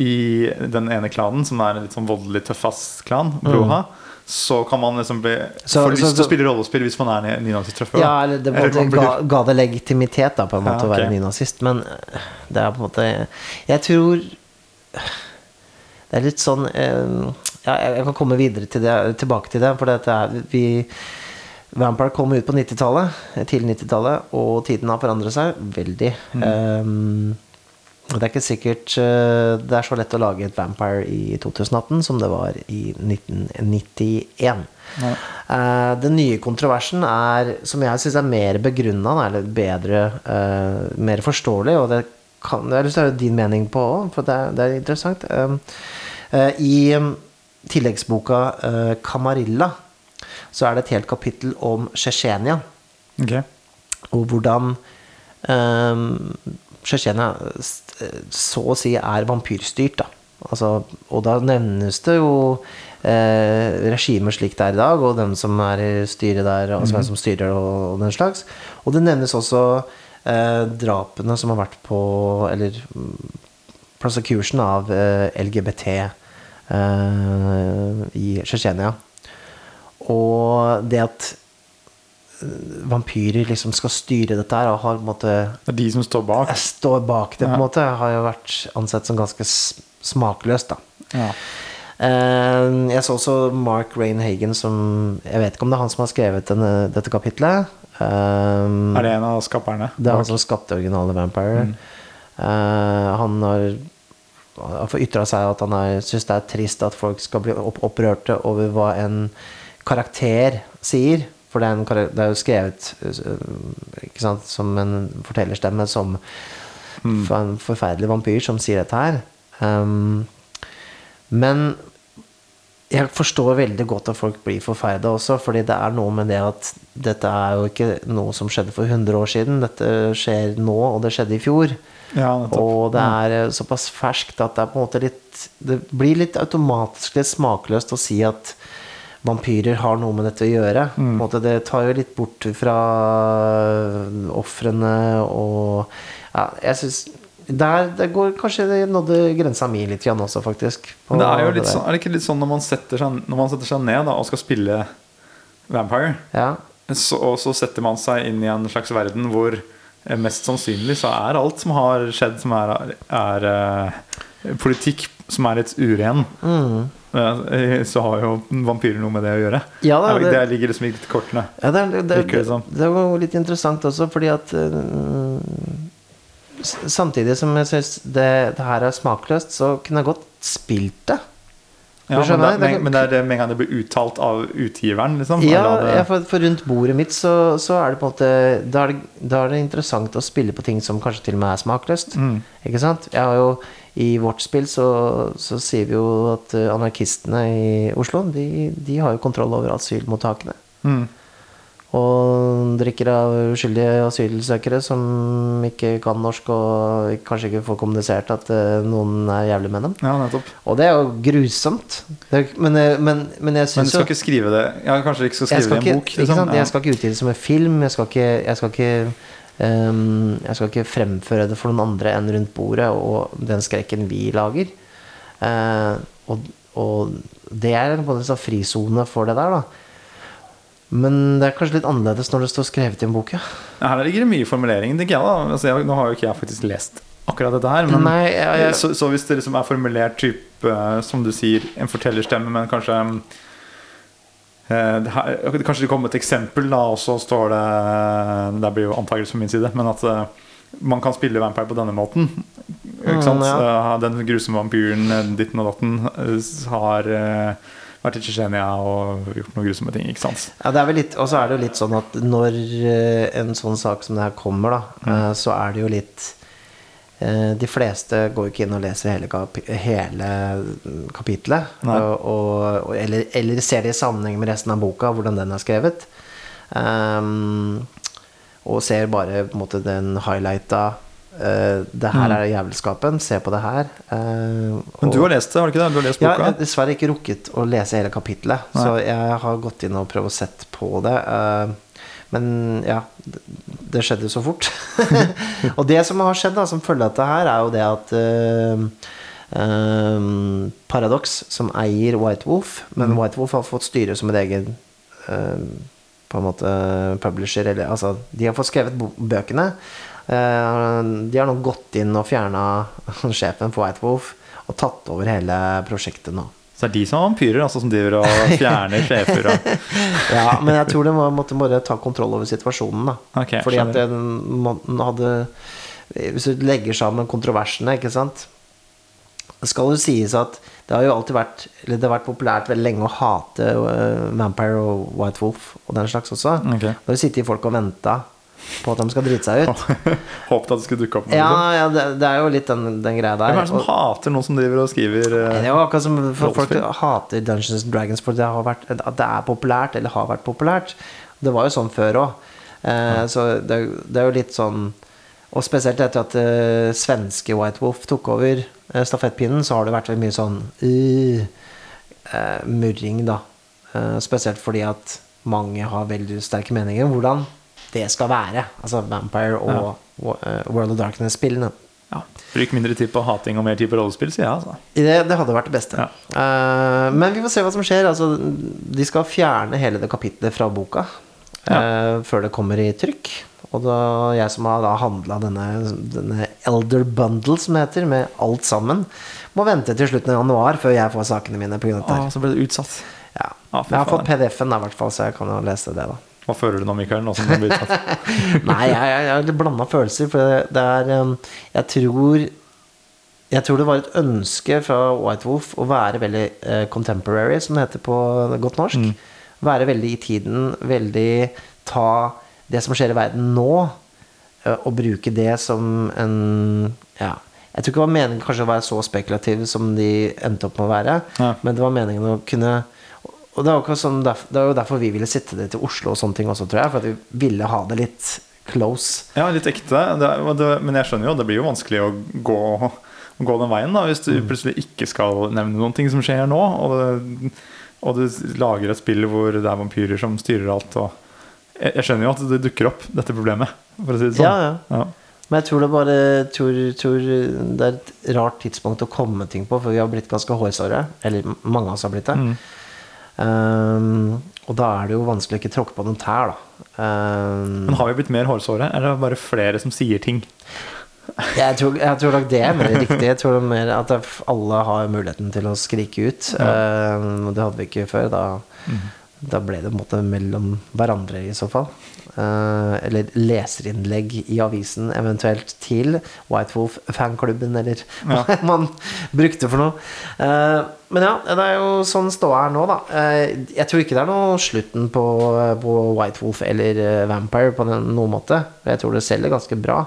i den ene klanen, som er en litt sånn voldelig tøffass-klan, Broha, så kan man liksom bli, Så- få lyst til å spille rollespill hvis man er ny- nynazist fra før. Ja, eller det Eller måte ga, ga det legitimitet, da, på en måte, Ja, å være nynazist. Men eh, det er på en måte Jeg tror Det er litt sånn eh, Ja, jeg kan komme videre til det, tilbake til det, for dette er vi Vampire kom ut på 90-tallet, til 90-tallet, og tiden har forandret seg veldig. Um, og det er ikke sikkert eh, det er så lett å lage et Vampire i 2018 som det var i 1991. Nei. Eh, den nye kontroversen er, som jeg syns er mer begrunna, eller bedre eh, Mer forståelig, og det kan Jeg har lyst til å høre din mening på òg, for det er, det er interessant. Um, I um, tilleggsboka Kamarilla Camarilla så er det et helt kapittel om Tsjetsjenia Okay. og hvordan um, Tsjetsjenia så å si er vampyrstyrt. Da. Altså, og da nevnes det jo eh, regimer slik det er i dag, og den som er i styret der, altså hvem som styrer og, og den slags. Og det nevnes også eh, drapene som har vært på Eller mm, prosecution av eh, LGBT eh, i Tsjetsjenia. Og det at eh, vampyrer liksom skal styre dette her, og har på en måte Det er de som står bak. jeg står bak det, på en Ja. måte, har jo vært ansett som ganske smakløst, da. Ja. Eh, Jeg så også Mark Rain Hagen som Jeg vet ikke om det er han som har skrevet denne, dette kapitlet. Eh, Er det en av skaperne? det er han som skapte originale Vampire. Eh, han har fått ytra seg at han syns det er trist at folk skal bli opp opprørte over hva en karakter sier. For det er, en, det er jo skrevet ikke sant, som en fortellerstemme som for en forferdelig vampyr som sier dette her. Um, men jeg forstår veldig godt at folk blir forferda også, fordi det er noe med det at dette er jo ikke noe som skjedde for 100 år siden. Dette skjer nå, og det skjedde i fjor. Ja. Og det er eh, såpass ferskt at det er på en måte litt Det blir litt automatisk litt smakløst å si at vampyrer har noe med dette å gjøre. En måte, det tar jo litt bort fra ofrene og Ja, jeg syns der, der går kanskje det nådde grensa mi litt igjen også, faktisk. på Men det er jo litt sånn, er det ikke litt sånn når man setter seg, man setter seg ned da, og skal spille Vampire, Ja. så, og så setter man seg inn i en slags verden hvor eh, mest sannsynlig så er alt som har skjedd, som er, er er politikk som er litt uren. Eh, Så har jo vampyrer noe med det å gjøre. Ja, da, det, det- ligger liksom i kortene. Ja, det, det, det, det var litt interessant også, fordi at uh, Samtidig som jeg syns det, det her er smakløst, så kunne jeg godt spilt det. Ja, men, det men, men det er det med en gang det blir uttalt av utgiveren, liksom. Ja, ja, for, for rundt bordet mitt så, så er det på en måte da er det, da er det interessant å spille på ting som kanskje til og med er smakløst. Mm. Ikke sant? Jeg har jo i vårt spill så, så sier vi jo at eh, anarkistene i Oslo, de, de har jo kontroll over asylmottakene. Mm. Og drikker av uskyldige asylsøkere som ikke kan norsk og kanskje ikke får kommunisert at eh, noen er jævlig med dem. Ja. Og det er jo grusomt. Er- men, eh, men, men jeg Men du skal ikke skrive det Ja, kanskje du ikke skal skrive det i en bok? liksom? sant? jeg skal ikke utgi det som en film. Jeg skal ikke, jeg skal ikke, jeg skal ikke fremføre det for noen andre enn rundt bordet og den skrekken vi lager. Eh, og, og det er en sånn frisone for det der, da. Men det er kanskje litt annerledes når det står skrevet i en bok, ja. Her ligger det mye formulering, tenker jeg. da altså, jeg, Nå har jo ikke jeg faktisk lest akkurat dette her. Men, Nei, jeg- jeg- Så, så hvis det liksom er formulert type, eh, som du sier, en fortellerstemme, men kanskje her, Kanskje det kommer et eksempel, da, og så står det Det blir jo antakelse på min side, men at eh, man kan spille Vampire på denne måten. Mm, ja. Eh, Den grusomme vampyren eh, ditten og datten eh, har eh, vært i Tsjetsjenia og gjort noen grusomme ting. Ikke sant? Ja, det er vel litt, og så er det jo litt sånn at når eh, en sånn sak som det her kommer, da, mm. så er det jo litt eh, De fleste går ikke inn og leser hele, kap hele kapitlet. Og, og, eller, eller ser det i sammenheng med resten av boka, hvordan den er skrevet. Um, og ser bare på en måte den highlighta uh, Det her Mm. er jævelskapen. Se på det her. Uh, Men du har lest det, har du ikke det? Du har lest ja, boka? jeg har dessverre ikke rukket å lese hele kapitlet, Nei. så jeg har gått inn og prøvd å sett på det. eh, Men ja, det- skjedde jo så fort. og det som har skjedd da, som følge av dette her, er jo det at uh, eh, Paradox, som eier White Wolf Men Mm. White Wolf har fått styre som en egen eh, på en måte publisher, eller altså De har fått skrevet bøkene. De har nå gått inn og fjerna sjefen for White Wolf og tatt over hele prosjektet nå. Så det er de som er vampyrer, altså, som driver og fjerner sjefer og Ja, men jeg tror de må, måtte bare ta kontroll over situasjonen, da. Okay, Fordi at den den hadde Hvis du legger sammen kontroversene, ikke sant Det skal jo sies at det har jo alltid vært Eller det har vært populært veldig lenge å hate uh, Vampire og White Wolf og den slags også. Okay. Da har det sittet folk og venta på at de skal drite seg ut. Håpet at det skulle dukke opp noe. Ja, liksom. ja det, det er jo litt den, den greia der. Hvem er det som Og- hater noen som driver og skriver uh, det er jo akkurat som folk hater Dungeons and Dragons for det det er populært, eller har vært populært. Det var jo sånn før òg. Eh, Så det, det er jo litt sånn Og spesielt etter at uh, svenske White Wolf tok over uh, stafettpinnen, så har det vært veldig mye sånn uh, eh, murring, da. Spesielt fordi at mange har veldig sterke meninger hvordan det skal være. Altså Vampire og ja. World of Darkness-spillene. ja. Bruk mindre tid på hating og mer tid på rollespill, sier jeg. Altså. Det, det hadde vært det beste. Ja. Uh, men vi får se hva som skjer. Altså, de skal fjerne hele det kapitlet fra boka eh, før det kommer i trykk. Og da jeg som har da handla denne, denne Elder Bundle, som det heter, med alt sammen, må vente til slutten av januar før jeg får sakene mine På grunn av dette. Å, her. så ble det utsatt. Ja. Å, Jeg har fått. PDF-en, i hvert fall, så jeg kan jo lese det. da Hva føler du nå, Mikael? Nå som blir tatt? Nei, jeg, jeg, har litt blanda følelser. For det, er um, Jeg tror Jeg tror det var et ønske fra White Wolf å være veldig eh, contemporary, som det heter på godt norsk. Være veldig i tiden. Veldig ta det som skjer i verden nå, eh, og bruke det som en Ja. Jeg tror ikke det var meningen kanskje å være så spekulativ som de endte opp med å være. Ja. Men det var meningen å kunne Og det er, derf- det er jo derfor vi ville sitte det til Oslo og sånne ting også, tror jeg. For at vi ville ha det litt close. Ja, litt ekte. Det, det, men jeg skjønner jo, det blir jo vanskelig å gå, å gå den veien da, hvis du plutselig ikke skal nevne noen ting som skjer nå. Og, og du lager et spill hvor det er vampyrer som styrer alt. Og jeg, jeg skjønner jo at det dukker opp, dette problemet. For å si det sånn. Ja, ja. Men jeg tror det bare tror, tror det er et rart tidspunkt å komme ting på, for vi har blitt ganske hårsåre. Eller mange av oss har blitt det. Mm. Um, og da er det jo vanskelig å ikke tråkke på noen tær, da. Um, Men har vi blitt mer hårsåre? Eller er det bare flere som sier ting? jeg, tror, jeg tror nok det er mer riktig. Jeg tror mer at alle har muligheten til å skrike ut. Um, det hadde vi ikke før. Da, da ble det på en måte mellom hverandre, i så fall. Uh, eller leserinnlegg i avisen, eventuelt til White Wolf-fanklubben, eller hva Ja. man brukte for noe. Uh, men ja, det er jo sånn ståa er nå, da. Uh, jeg tror ikke det er noe slutten på, på White Wolf eller uh, Vampire på noen måte. Jeg tror det selger ganske bra.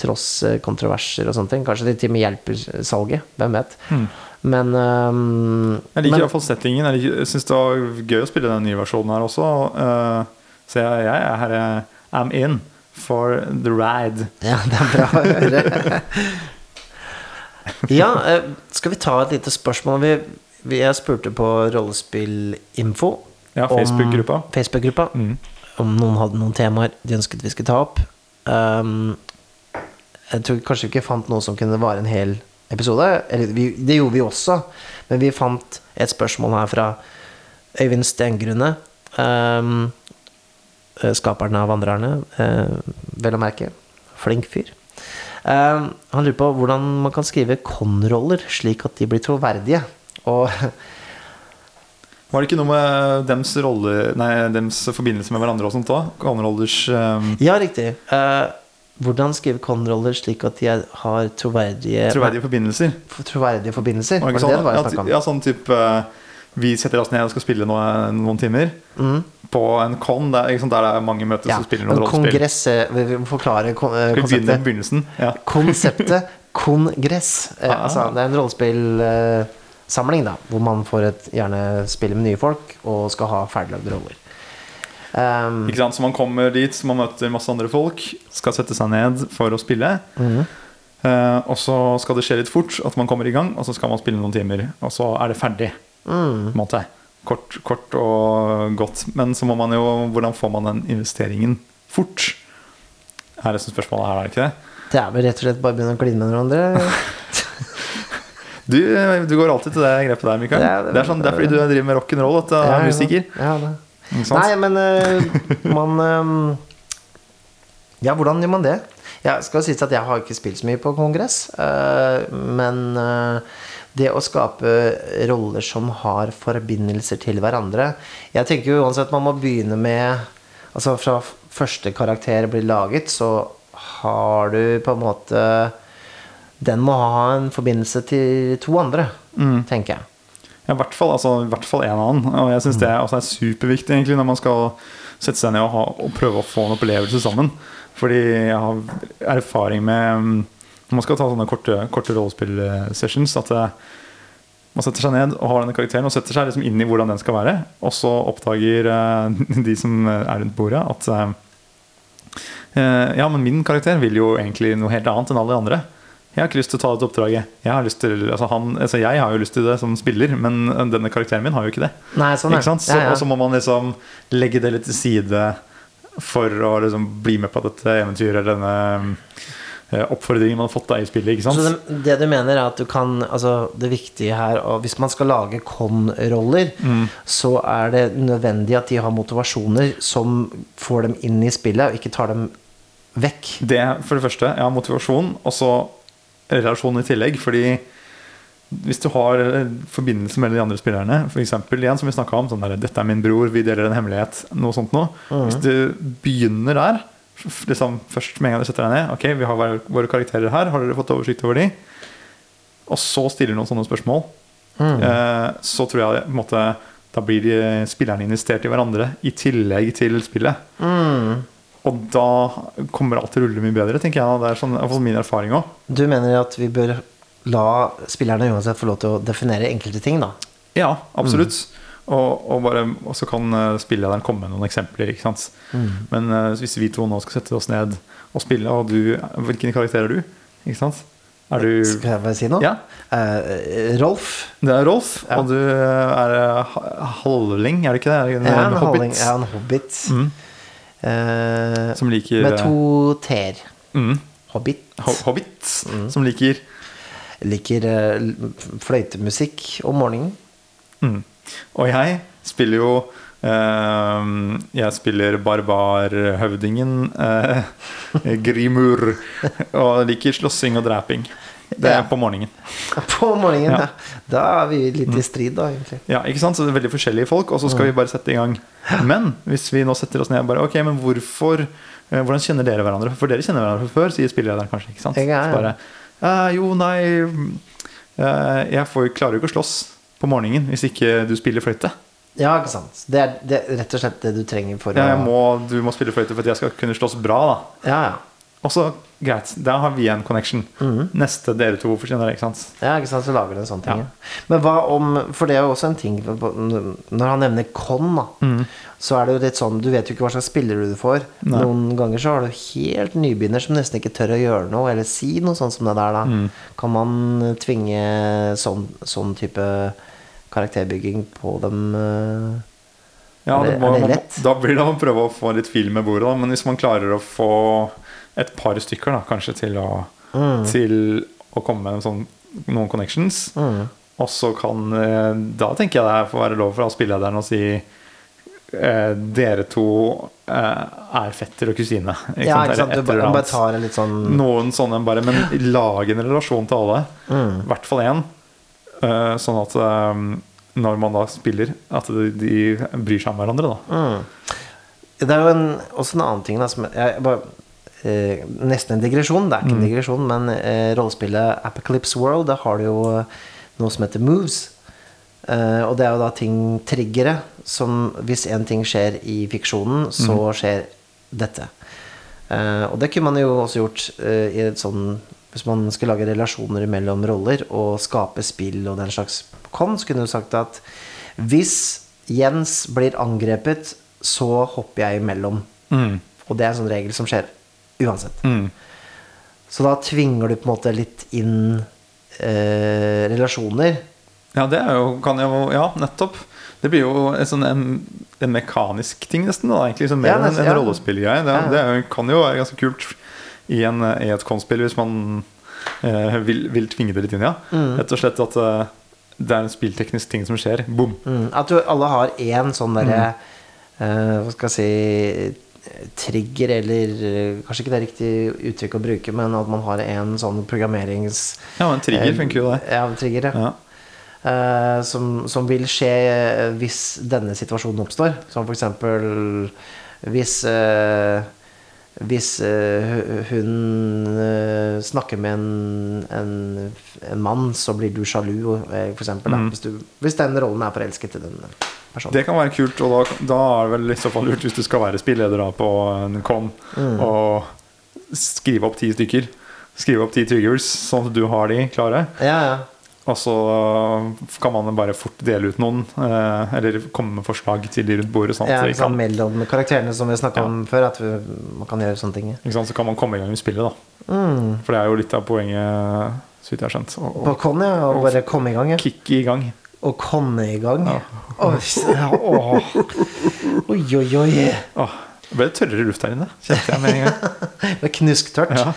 tross eh, kontroverser og sånne ting. Kanskje det til og med hjelper salget. Hvem vet. Mm. Men um, Jeg liker iallfall settingen. Jeg, liker, jeg syns det var gøy å spille den nye versjonen her også. eh, så jeg, jeg er her I'm in for the ride. Ja, det er bra å høre. ja, eh, skal vi ta et lite spørsmål? Vi, vi, jeg spurte på Rollespillinfo. Ja, Facebook-gruppa. Facebook-gruppa. Mm. Om noen hadde noen temaer de ønsket vi skulle ta opp. Um, jeg tror kanskje vi ikke fant noe som kunne vare en hel episode. Eller vi, det gjorde vi også, men vi fant et spørsmål her fra Øyvind Stengrunne. Um, skaperen av Vandrerne, eh, vel å merke. Flink fyr. Um, han lurer på hvordan man kan skrive con-roller slik at de blir troverdige. Og Var det ikke noe med dems roller, Nei, dems forbindelse med hverandre og sånt òg? Rollers um, Ja, riktig. Eh, hvordan skrive con-roller slik at de har troverdige troverdige forbindelser. for- troverdige forbindelser? Var det ikke det det var jeg snakka om? Ja, sånn type eh, Vi setter oss ned og skal spille noe, noen timer Mm. på en con der, sant, der det er mange møter Ja, som spiller noen rollespill. kongress eh, Vi må forklare kon eh, begynne konseptet. begynnelsen? Ja. Konseptet kongress. Eh, Ah. altså, det er en rollespillsamling, da, hvor man får et, gjerne spille med nye folk og skal ha ferdiglagde roller. Um, Ikke sant? Så man kommer dit, så man møter masse andre folk, skal sette seg ned for å spille. Mm. Eh, og så skal det skje litt fort at man kommer i gang, og så skal man spille noen timer. Og så er det ferdig. Mm. måte. Kort, kort og godt. Men så må man jo Hvordan får man den investeringen fort? Er det som spørsmålet her, er det ikke det? Det er vel rett og slett bare å begynne å kline med hverandre. Du, du går alltid til det grepet der, Mikael. Det Det er- sånn, det er fordi du driver med rock'n'roll, at du er ja, musiker. Ja, det. Nei, men uh, man eh, Ja, hvordan gjør man det? Jeg skal sies at jeg har ikke spilt så mye på kongress. uh, men eh, det å skape roller som har forbindelser til hverandre Jeg tenker jo uansett man må begynne med Altså fra første karakter blir laget, så har du på en måte Den må ha en forbindelse til to andre, Mm. tenker jeg. Ja, i hvert fall, altså, i hvert fall en annen. Og jeg syns det er, også er superviktig egentlig når man skal sette seg ned og, ha, og prøve å få en opplevelse sammen. Fordi jeg har erfaring med mm, Når man skal ta sånne korte, korte rollespill-sessions, at eh, man setter seg ned og har denne karakteren og setter seg liksom inn i hvordan den skal være. Og så oppdager eh, de som er rundt bordet, at eh, Ja, men min karakter vil jo egentlig noe helt annet enn alle de andre. Jeg har ikke lyst til å ta dette oppdraget. Jeg har, lyst til, altså han, altså jeg har jo lyst til det som spiller, men denne karakteren min har jo ikke det. Nei, sånn Ikke sant? Så, Ja, ja. Og så må man liksom legge det litt til side for å liksom bli med på dette eventyret, eller denne eh, oppfordringen man har fått i spillet. Så det, det du mener er at du kan Altså det viktige her Hvis man skal lage con-roller, Mm. så er det nødvendig at de har motivasjoner som får dem inn i spillet, og ikke tar dem vekk. Det for det første, ja, motivasjon, og så relasjon i tillegg. Fordi hvis du har eh, forbindelse mellom de andre spillerne, f.eks. igjen som vi snakka om, sånn der, 'Dette er min bror, vi deler en hemmelighet', noe sånt noe. Hvis du begynner der, liksom først med en gang du setter deg ned Ok, vi har våre- karakterer her, har dere fått oversikt over de? Og så stiller noen sånne spørsmål. Eh, så tror jeg på en måte da blir de, spillerne investert i hverandre i tillegg til spillet. Mm. Og da kommer alt til å rulle mye bedre, tenker jeg. Det er sånn, i min erfaring òg. Du mener at vi bør la spillerne uansett få lov til å definere enkelte ting, da? Ja, absolutt. Og, og, bare, og så kan eh, spillederen komme med noen eksempler. Ikke sant? Men uh, hvis vi to nå skal sette oss ned og spille, og du Hvilken karakter er du? Ikke sant? Er du Skal jeg bare si noe? Ja, Uh, Rolf. det er Rolf, Ja. og du er halvling, er du ikke det? Er det en, Jeg er en, hobbit? jeg er en hobbit. Mm. Uh, Som liker med to t-er. mm, Hobbit. ho- Hobbit. Som liker Liker fløytemusikk om morgenen. Mm. Og jeg spiller jo eh, Jeg spiller barbarhøvdingen eh, Grimur. Og liker slåssing og draping. Det er Ja. på morgenen. På morgenen, Ja. ja. Da er vi litt i strid, da, egentlig. Ja, ikke sant? Så det er veldig forskjellige folk, og så skal vi bare sette i gang. Men hvis vi nå setter oss ned bare Ok, men hvorfor eh, Hvordan kjenner dere hverandre? For dere kjenner hverandre fra før, sier spillerlederen kanskje. ikke sant? Jeg er- Så bare, «Eh, jo, nei eh, Jeg får, klarer jo ikke å slåss på morgenen hvis ikke du spiller fløyte. Ja, ikke sant. Det er, det er rett og slett det du trenger for Ja, å må, du må spille fløyte for at jeg skal kunne slåss bra. da Ja, ja. Og så, greit, da har vi en connection. Neste dere to fortjener det, ikke sant? Ja, ikke sant, så lager du en sånn ting. Ja. Men hva om For det er jo også en ting Når han nevner con, da, Mm. så er det jo litt sånn Du vet jo ikke hva slags spiller du får. Nei. Noen ganger så har du helt nybegynner som nesten ikke tør å gjøre noe, eller si noe sånt som det der, da. Mm. Kan man tvinge sånn, sånn type karakterbygging på dem? eh? Ja, Er det- det må, er det man, lett? da blir det å prøve å få litt fil med bordet, da. Men hvis man klarer å få et par stykker, da, kanskje, til å, til å komme med sånn, noen connections, Mm. og så kan eh, Da tenker jeg det får være lov for spillederen å si eh, dere to eh, er fetter og kusine. Ikke Ja, sant? ikke sant. Du bare, bare tar en litt sånn Noen sånne bare, men lag en relasjon til alle. Mm. I hvert fall én. Eh, sånn at eh, når man da spiller, at de, bryr seg om hverandre. da Mm. Det er jo en, også en annen ting da, som jeg, bare, eh, Nesten en digresjon. Det er ikke en digresjon, men eh, rollespillet Apocalypse World, der har du jo eh, noe som heter moves. Eh, og det er jo da ting triggere som Hvis en ting skjer i fiksjonen, så skjer dette. Eh, og det kunne man jo også gjort i et sånn Hvis man skulle lage relasjoner mellom roller og skape spill og den slags kon, så kunne du sagt at hvis Jens blir angrepet, så hopper jeg imellom. Mm. Og det er en sånn regel som skjer uansett. Mm. Så da tvinger du på en måte litt inn eh, relasjoner. Ja, det er jo, kan jo Ja, nettopp. Det blir jo en, sånn, en, en mekanisk ting, nesten. Da, egentlig, mer Ja, nesten, en, en ja. rollespillgreie. Det, Ja, det kan jo være ganske kult i, en, i et konspill hvis man eh, vil, vil tvinge det litt inn, ja. Mm. Rett og slett at eh, det er en spillteknisk ting som skjer. Boom. Mm, at du alle har én sånn derre eh, Hva skal jeg si Trigger, eller eh, Kanskje ikke det er riktig uttrykk å bruke, men at man har en sånn programmerings... Ja, en trigger eh, funker jo, det. Ja, trigger, ja. Ja. Uh, som, som vil skje hvis denne situasjonen oppstår. Som eksempel hvis eh, Hvis eh, hun eh, snakker med en, en, en mann, så blir du sjalu, eh, for eksempel. Mm. hvis, du, hvis den rollen er forelsket i den personen. Det kan være kult, og da, da er det vel i så fall lurt hvis du skal være spilleder på en con, Mm. og skrive opp ti stykker. Skrive opp ti triggers, sånn at du har de klare. Ja, ja. Og så kan man bare fort dele ut noen, eh, eller komme med forslag til de rundt bordet. Sånn ja ikke sant, mellom karakterene som vi snakka Ja. om før. At vi, man kan gjøre sånne ting. ikke sant? Så kan man komme i gang med spillet, da. Mm. For det er jo litt av poenget, så vidt jeg har skjønt. Og, På å con, ja. Og bare komme i gang. Ja. kicke i gang. Og komme i gang. Ja. Oi, oi, oi, oi. Åh, det ble tørrere luft her inne, kjente jeg med en gang. Det er knusktørt. Ja.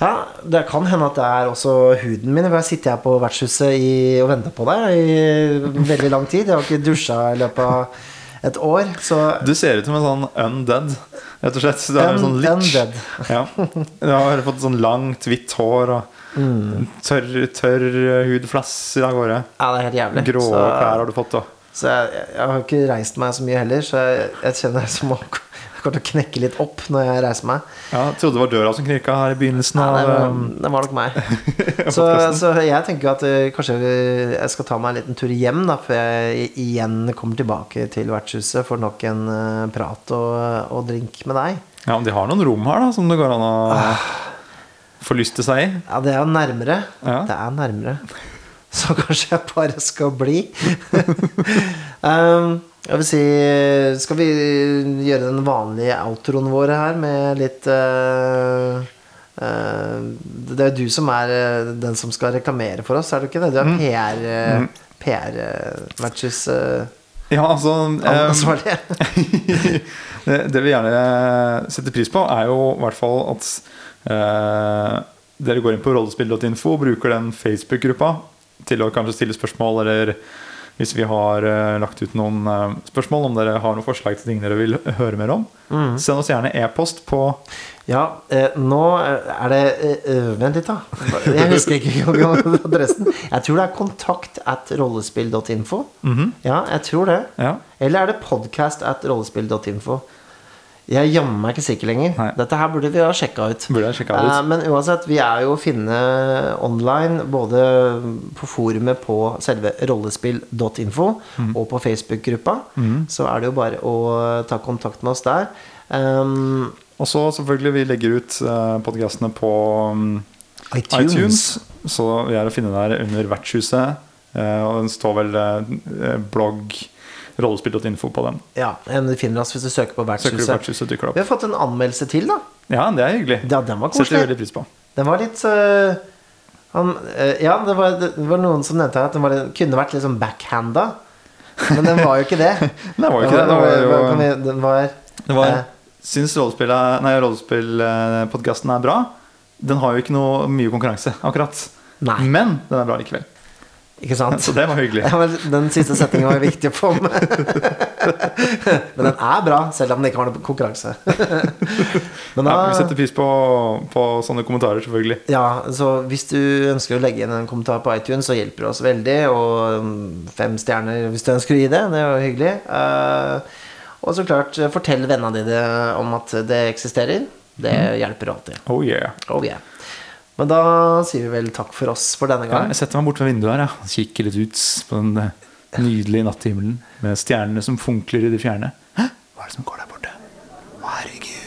Ja, Det kan hende at det er også huden min. For jeg sitter her på vertshuset i, og venter på deg i veldig lang tid. Jeg har ikke dusja i løpet av et år. Så Du ser ut som en sånn undead, rett og slett. Du er en sånn lich. undead. Ja. Du har fått sånn langt, hvitt hår og Mm. tørr, tørr hud flasser av gårde. ja, det er helt jævlig. Grå så, klær har du fått, da. Så jeg, jeg har ikke reist meg så mye heller, så jeg, jeg kjenner det som å jeg kommer til å knekke litt opp når jeg reiser meg. Ja, jeg trodde det var døra som knirka her i begynnelsen. Ja, av det, var, um, det var nok meg. Så, så jeg tenker at eh, kanskje jeg skal ta meg en liten tur hjem, da, før jeg igjen kommer tilbake til vertshuset for nok en eh, prat og, og drink med deg. Ja, men De har noen rom her da som det går an å til seg i. Ja, det er jo nærmere. Ja. Det er nærmere. Så kanskje jeg bare skal bli. um, jeg vil si Skal vi gjøre den vanlige outroen vår her med litt uh, uh, Det er jo du som er eh, den som skal reklamere for oss, er du ikke det? Du er PR, mm. Pr-matches Ja, altså ansvarlig. det, det vi gjerne setter pris på, er jo i hvert fall at dere går inn på rollespill.info og bruker den Facebook-gruppa til å kanskje stille spørsmål, eller hvis vi har uh, lagt ut noen uh, spørsmål, om dere har noen forslag til ting dere vil høre mer om, send oss gjerne e-post på Ja, eh, nå er det eh, eh, Vent litt, da. Jeg husker ikke adressen. Jeg tror det er kontakt at rollespill.info. Ja, jeg tror det. Ja. Eller er det podcast at rollespill.info? Jeg er jammen meg ikke sikker lenger. Nei. Dette her burde vi ha sjekka ut. Ut. Uh, men uansett, vi er jo å finne online både på forumet på selve rollespill.info Mm. og på Facebook-gruppa. Så er det jo bare å ta kontakt med oss der. Um, Og så selvfølgelig, vi legger ut uh, podkastene på um, iTunes. iTunes. Så vi er å finne der under Vertshuset. Uh, og den står vel eh, blogg rollespill.info på den. Ja, en finner oss hvis du søker på Søker Vertshuset. Det Vi har fått en anmeldelse til, da. Ja, det er hyggelig. Ja, den var Setter vi veldig pris på. Den var litt uh, han, uh, Ja, det var, det var noen som nevnte at den var, kunne vært litt sånn backhanda. Men den var jo ikke det. Det var jo ikke det. Det var Hva var, jo vi- Den var det var, uh, Syns rollespillet- nei, rollespillpodkasten er bra. Den har jo ikke noe mye konkurranse, akkurat. Nei. Men den er bra likevel. Ikke sant? Så det var hyggelig. Ja, men den siste setningen var viktig å få med. Men den er bra, selv om den ikke har noe konkurranse. Men da, Ja, vi setter pris på, på sånne kommentarer, selvfølgelig. ja, så hvis du ønsker å legge inn en kommentar på iTunes, så hjelper det oss veldig. Og mm, fem stjerner hvis du ønsker å gi det. Det er jo hyggelig. Eh, og så klart, fortell vennene dine om at det eksisterer. Det hjelper alltid. Oh yeah. Oh yeah. Men da sier vi vel takk for oss for denne gang. Ja, jeg setter meg bort ved vinduet her, ja. kikker litt ut på den eh, nydelige natthimmelen med stjernene som funkler i det fjerne. Hæ? Hva er det som går der borte? Herregud.